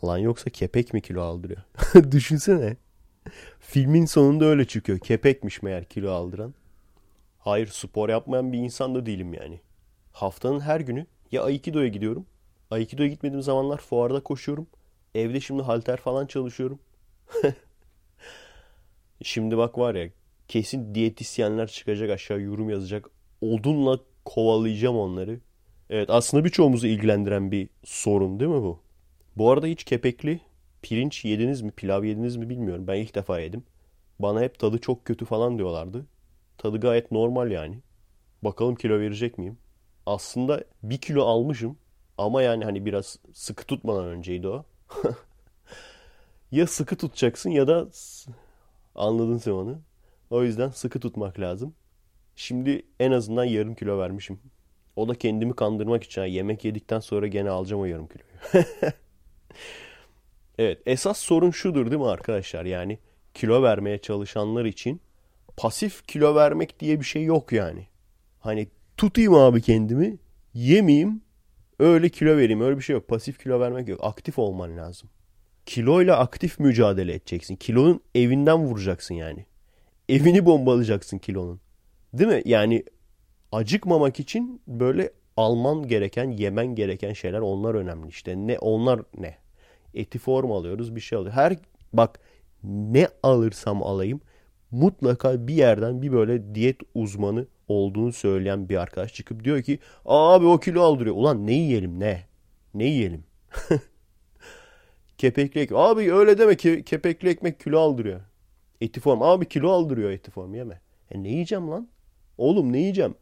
Lan yoksa kepek mi kilo aldırıyor? Düşünsene. Filmin sonunda öyle çıkıyor. Kepekmiş meğer kilo aldıran. Hayır spor yapmayan bir insan da değilim yani. Haftanın her günü ya Aikido'ya gidiyorum. Aikido'ya gitmediğim zamanlar fuarda koşuyorum. Evde şimdi halter falan çalışıyorum. şimdi bak var ya kesin diyetisyenler çıkacak aşağı yorum yazacak. Odunla kovalayacağım onları. Evet aslında birçoğumuzu ilgilendiren bir sorun değil mi bu? Bu arada hiç kepekli pirinç yediniz mi, pilav yediniz mi bilmiyorum. Ben ilk defa yedim. Bana hep tadı çok kötü falan diyorlardı. Tadı gayet normal yani. Bakalım kilo verecek miyim? Aslında bir kilo almışım. Ama yani hani biraz sıkı tutmadan önceydi o. ya sıkı tutacaksın ya da anladın sen onu. O yüzden sıkı tutmak lazım. Şimdi en azından yarım kilo vermişim. O da kendimi kandırmak için. yemek yedikten sonra gene alacağım o yarım kiloyu. evet esas sorun şudur değil mi arkadaşlar? Yani kilo vermeye çalışanlar için pasif kilo vermek diye bir şey yok yani. Hani tutayım abi kendimi yemeyeyim öyle kilo vereyim öyle bir şey yok. Pasif kilo vermek yok. Aktif olman lazım. Kiloyla aktif mücadele edeceksin. Kilonun evinden vuracaksın yani. Evini bombalayacaksın kilonun. Değil mi? Yani acıkmamak için böyle alman gereken, yemen gereken şeyler onlar önemli işte. Ne onlar ne? Eti form alıyoruz, bir şey alıyoruz. Her bak ne alırsam alayım mutlaka bir yerden bir böyle diyet uzmanı olduğunu söyleyen bir arkadaş çıkıp diyor ki abi o kilo aldırıyor. Ulan ne yiyelim ne? Ne yiyelim? kepekli ekmek. Abi öyle deme ki kepekli ekmek kilo aldırıyor. Eti form. Abi kilo aldırıyor eti form yeme. E ne yiyeceğim lan? Oğlum ne yiyeceğim?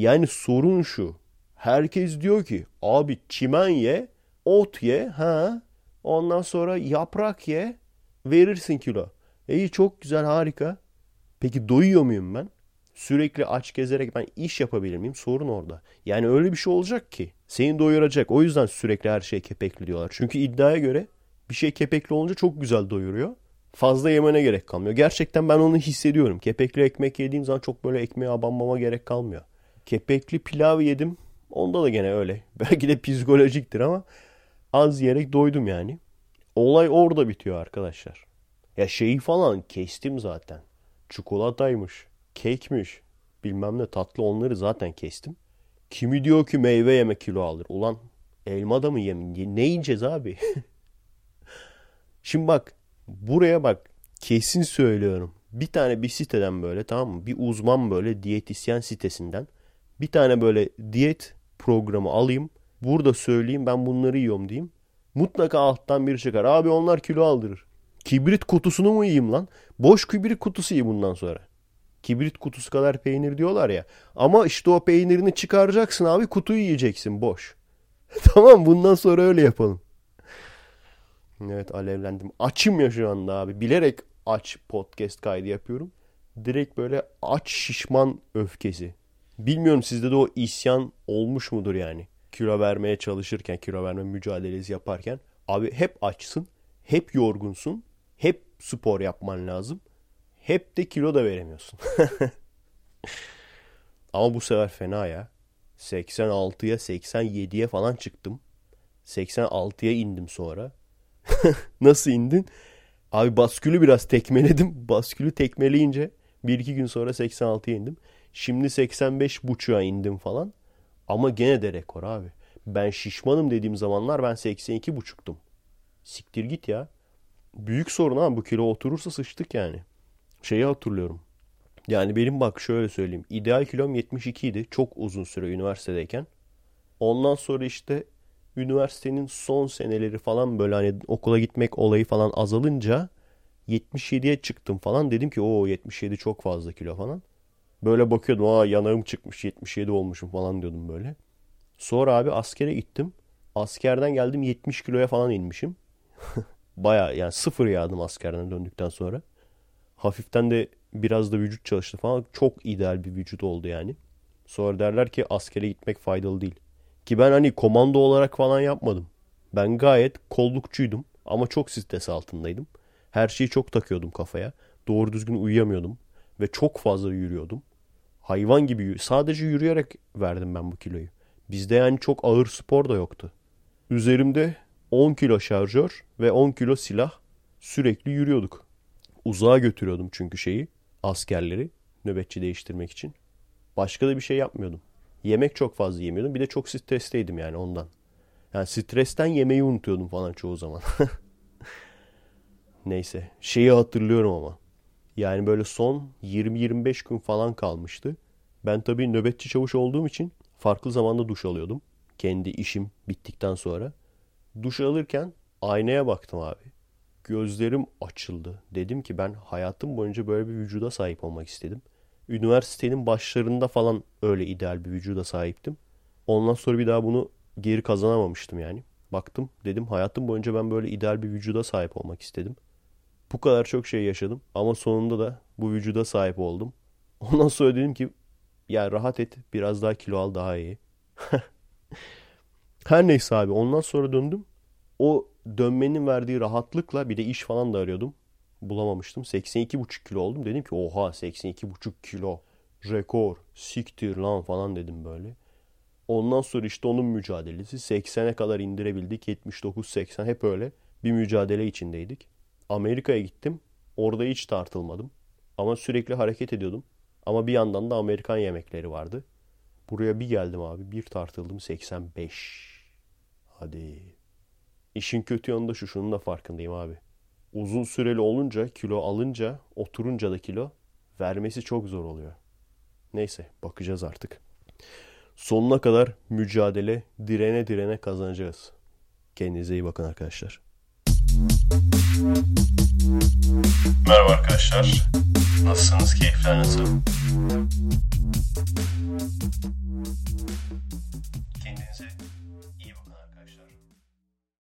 Yani sorun şu. Herkes diyor ki abi çimen ye, ot ye, ha. Ondan sonra yaprak ye. verirsin kilo. İyi çok güzel harika. Peki doyuyor muyum ben? Sürekli aç gezerek ben iş yapabilir miyim? Sorun orada. Yani öyle bir şey olacak ki seni doyuracak. O yüzden sürekli her şey kepekli diyorlar. Çünkü iddiaya göre bir şey kepekli olunca çok güzel doyuruyor. Fazla yemene gerek kalmıyor. Gerçekten ben onu hissediyorum. Kepekli ekmek yediğim zaman çok böyle ekmeğe abanmama gerek kalmıyor. Kepekli pilav yedim. Onda da gene öyle. Belki de psikolojiktir ama az yiyerek doydum yani. Olay orada bitiyor arkadaşlar. Ya şeyi falan kestim zaten. Çikolataymış, kekmiş, bilmem ne tatlı onları zaten kestim. Kimi diyor ki meyve yeme kilo alır. Ulan elma da mı yemin? Ne yiyeceğiz abi? Şimdi bak buraya bak kesin söylüyorum. Bir tane bir siteden böyle tamam mı? Bir uzman böyle diyetisyen sitesinden bir tane böyle diyet programı alayım. Burada söyleyeyim ben bunları yiyorum diyeyim. Mutlaka alttan biri çıkar. Abi onlar kilo aldırır. Kibrit kutusunu mu yiyeyim lan? Boş kibrit kutusu yiyeyim bundan sonra. Kibrit kutusu kadar peynir diyorlar ya. Ama işte o peynirini çıkaracaksın abi kutuyu yiyeceksin boş. tamam bundan sonra öyle yapalım. Evet alevlendim. Açım ya şu anda abi. Bilerek aç podcast kaydı yapıyorum. Direkt böyle aç şişman öfkesi. Bilmiyorum sizde de o isyan olmuş mudur yani? Kilo vermeye çalışırken, kilo verme mücadelesi yaparken. Abi hep açsın, hep yorgunsun, hep spor yapman lazım. Hep de kilo da veremiyorsun. Ama bu sefer fena ya. 86'ya 87'ye falan çıktım. 86'ya indim sonra. Nasıl indin? Abi baskülü biraz tekmeledim. Baskülü tekmeleyince bir iki gün sonra 86'ya indim. Şimdi 85 buçuğa indim falan. Ama gene de rekor abi. Ben şişmanım dediğim zamanlar ben 82 buçuktum. Siktir git ya. Büyük sorun abi bu kilo oturursa sıçtık yani. Şeyi hatırlıyorum. Yani benim bak şöyle söyleyeyim. İdeal kilom 72 idi. Çok uzun süre üniversitedeyken. Ondan sonra işte üniversitenin son seneleri falan böyle hani okula gitmek olayı falan azalınca 77'ye çıktım falan. Dedim ki o 77 çok fazla kilo falan. Böyle bakıyordum aa yanağım çıkmış 77 olmuşum falan diyordum böyle. Sonra abi askere gittim. Askerden geldim 70 kiloya falan inmişim. Baya yani sıfır yağdım askerden döndükten sonra. Hafiften de biraz da vücut çalıştı falan. Çok ideal bir vücut oldu yani. Sonra derler ki askere gitmek faydalı değil. Ki ben hani komando olarak falan yapmadım. Ben gayet kollukçuydum ama çok stres altındaydım. Her şeyi çok takıyordum kafaya. Doğru düzgün uyuyamıyordum ve çok fazla yürüyordum. Hayvan gibi sadece yürüyerek verdim ben bu kiloyu. Bizde yani çok ağır spor da yoktu. Üzerimde 10 kilo şarjör ve 10 kilo silah sürekli yürüyorduk. Uzağa götürüyordum çünkü şeyi askerleri nöbetçi değiştirmek için. Başka da bir şey yapmıyordum. Yemek çok fazla yemiyordum. Bir de çok stresteydim yani ondan. Yani stresten yemeği unutuyordum falan çoğu zaman. Neyse. Şeyi hatırlıyorum ama. Yani böyle son 20-25 gün falan kalmıştı. Ben tabii nöbetçi çavuş olduğum için farklı zamanda duş alıyordum. Kendi işim bittikten sonra. Duş alırken aynaya baktım abi. Gözlerim açıldı. Dedim ki ben hayatım boyunca böyle bir vücuda sahip olmak istedim. Üniversitenin başlarında falan öyle ideal bir vücuda sahiptim. Ondan sonra bir daha bunu geri kazanamamıştım yani. Baktım dedim hayatım boyunca ben böyle ideal bir vücuda sahip olmak istedim. Bu kadar çok şey yaşadım ama sonunda da bu vücuda sahip oldum. Ondan sonra dedim ki ya rahat et biraz daha kilo al daha iyi. Her neyse abi ondan sonra döndüm. O dönmenin verdiği rahatlıkla bir de iş falan da arıyordum. Bulamamıştım. 82,5 kilo oldum. Dedim ki oha 82,5 kilo. Rekor. Siktir lan falan dedim böyle. Ondan sonra işte onun mücadelesi. 80'e kadar indirebildik. 79-80 hep öyle bir mücadele içindeydik. Amerika'ya gittim. Orada hiç tartılmadım. Ama sürekli hareket ediyordum. Ama bir yandan da Amerikan yemekleri vardı. Buraya bir geldim abi. Bir tartıldım 85. Hadi. İşin kötü yanında şu şunun da farkındayım abi. Uzun süreli olunca, kilo alınca, oturunca da kilo vermesi çok zor oluyor. Neyse bakacağız artık. Sonuna kadar mücadele direne direne kazanacağız. Kendinize iyi bakın arkadaşlar. Merhaba arkadaşlar. Nasılsınız? Keyifler nasıl? Kendinize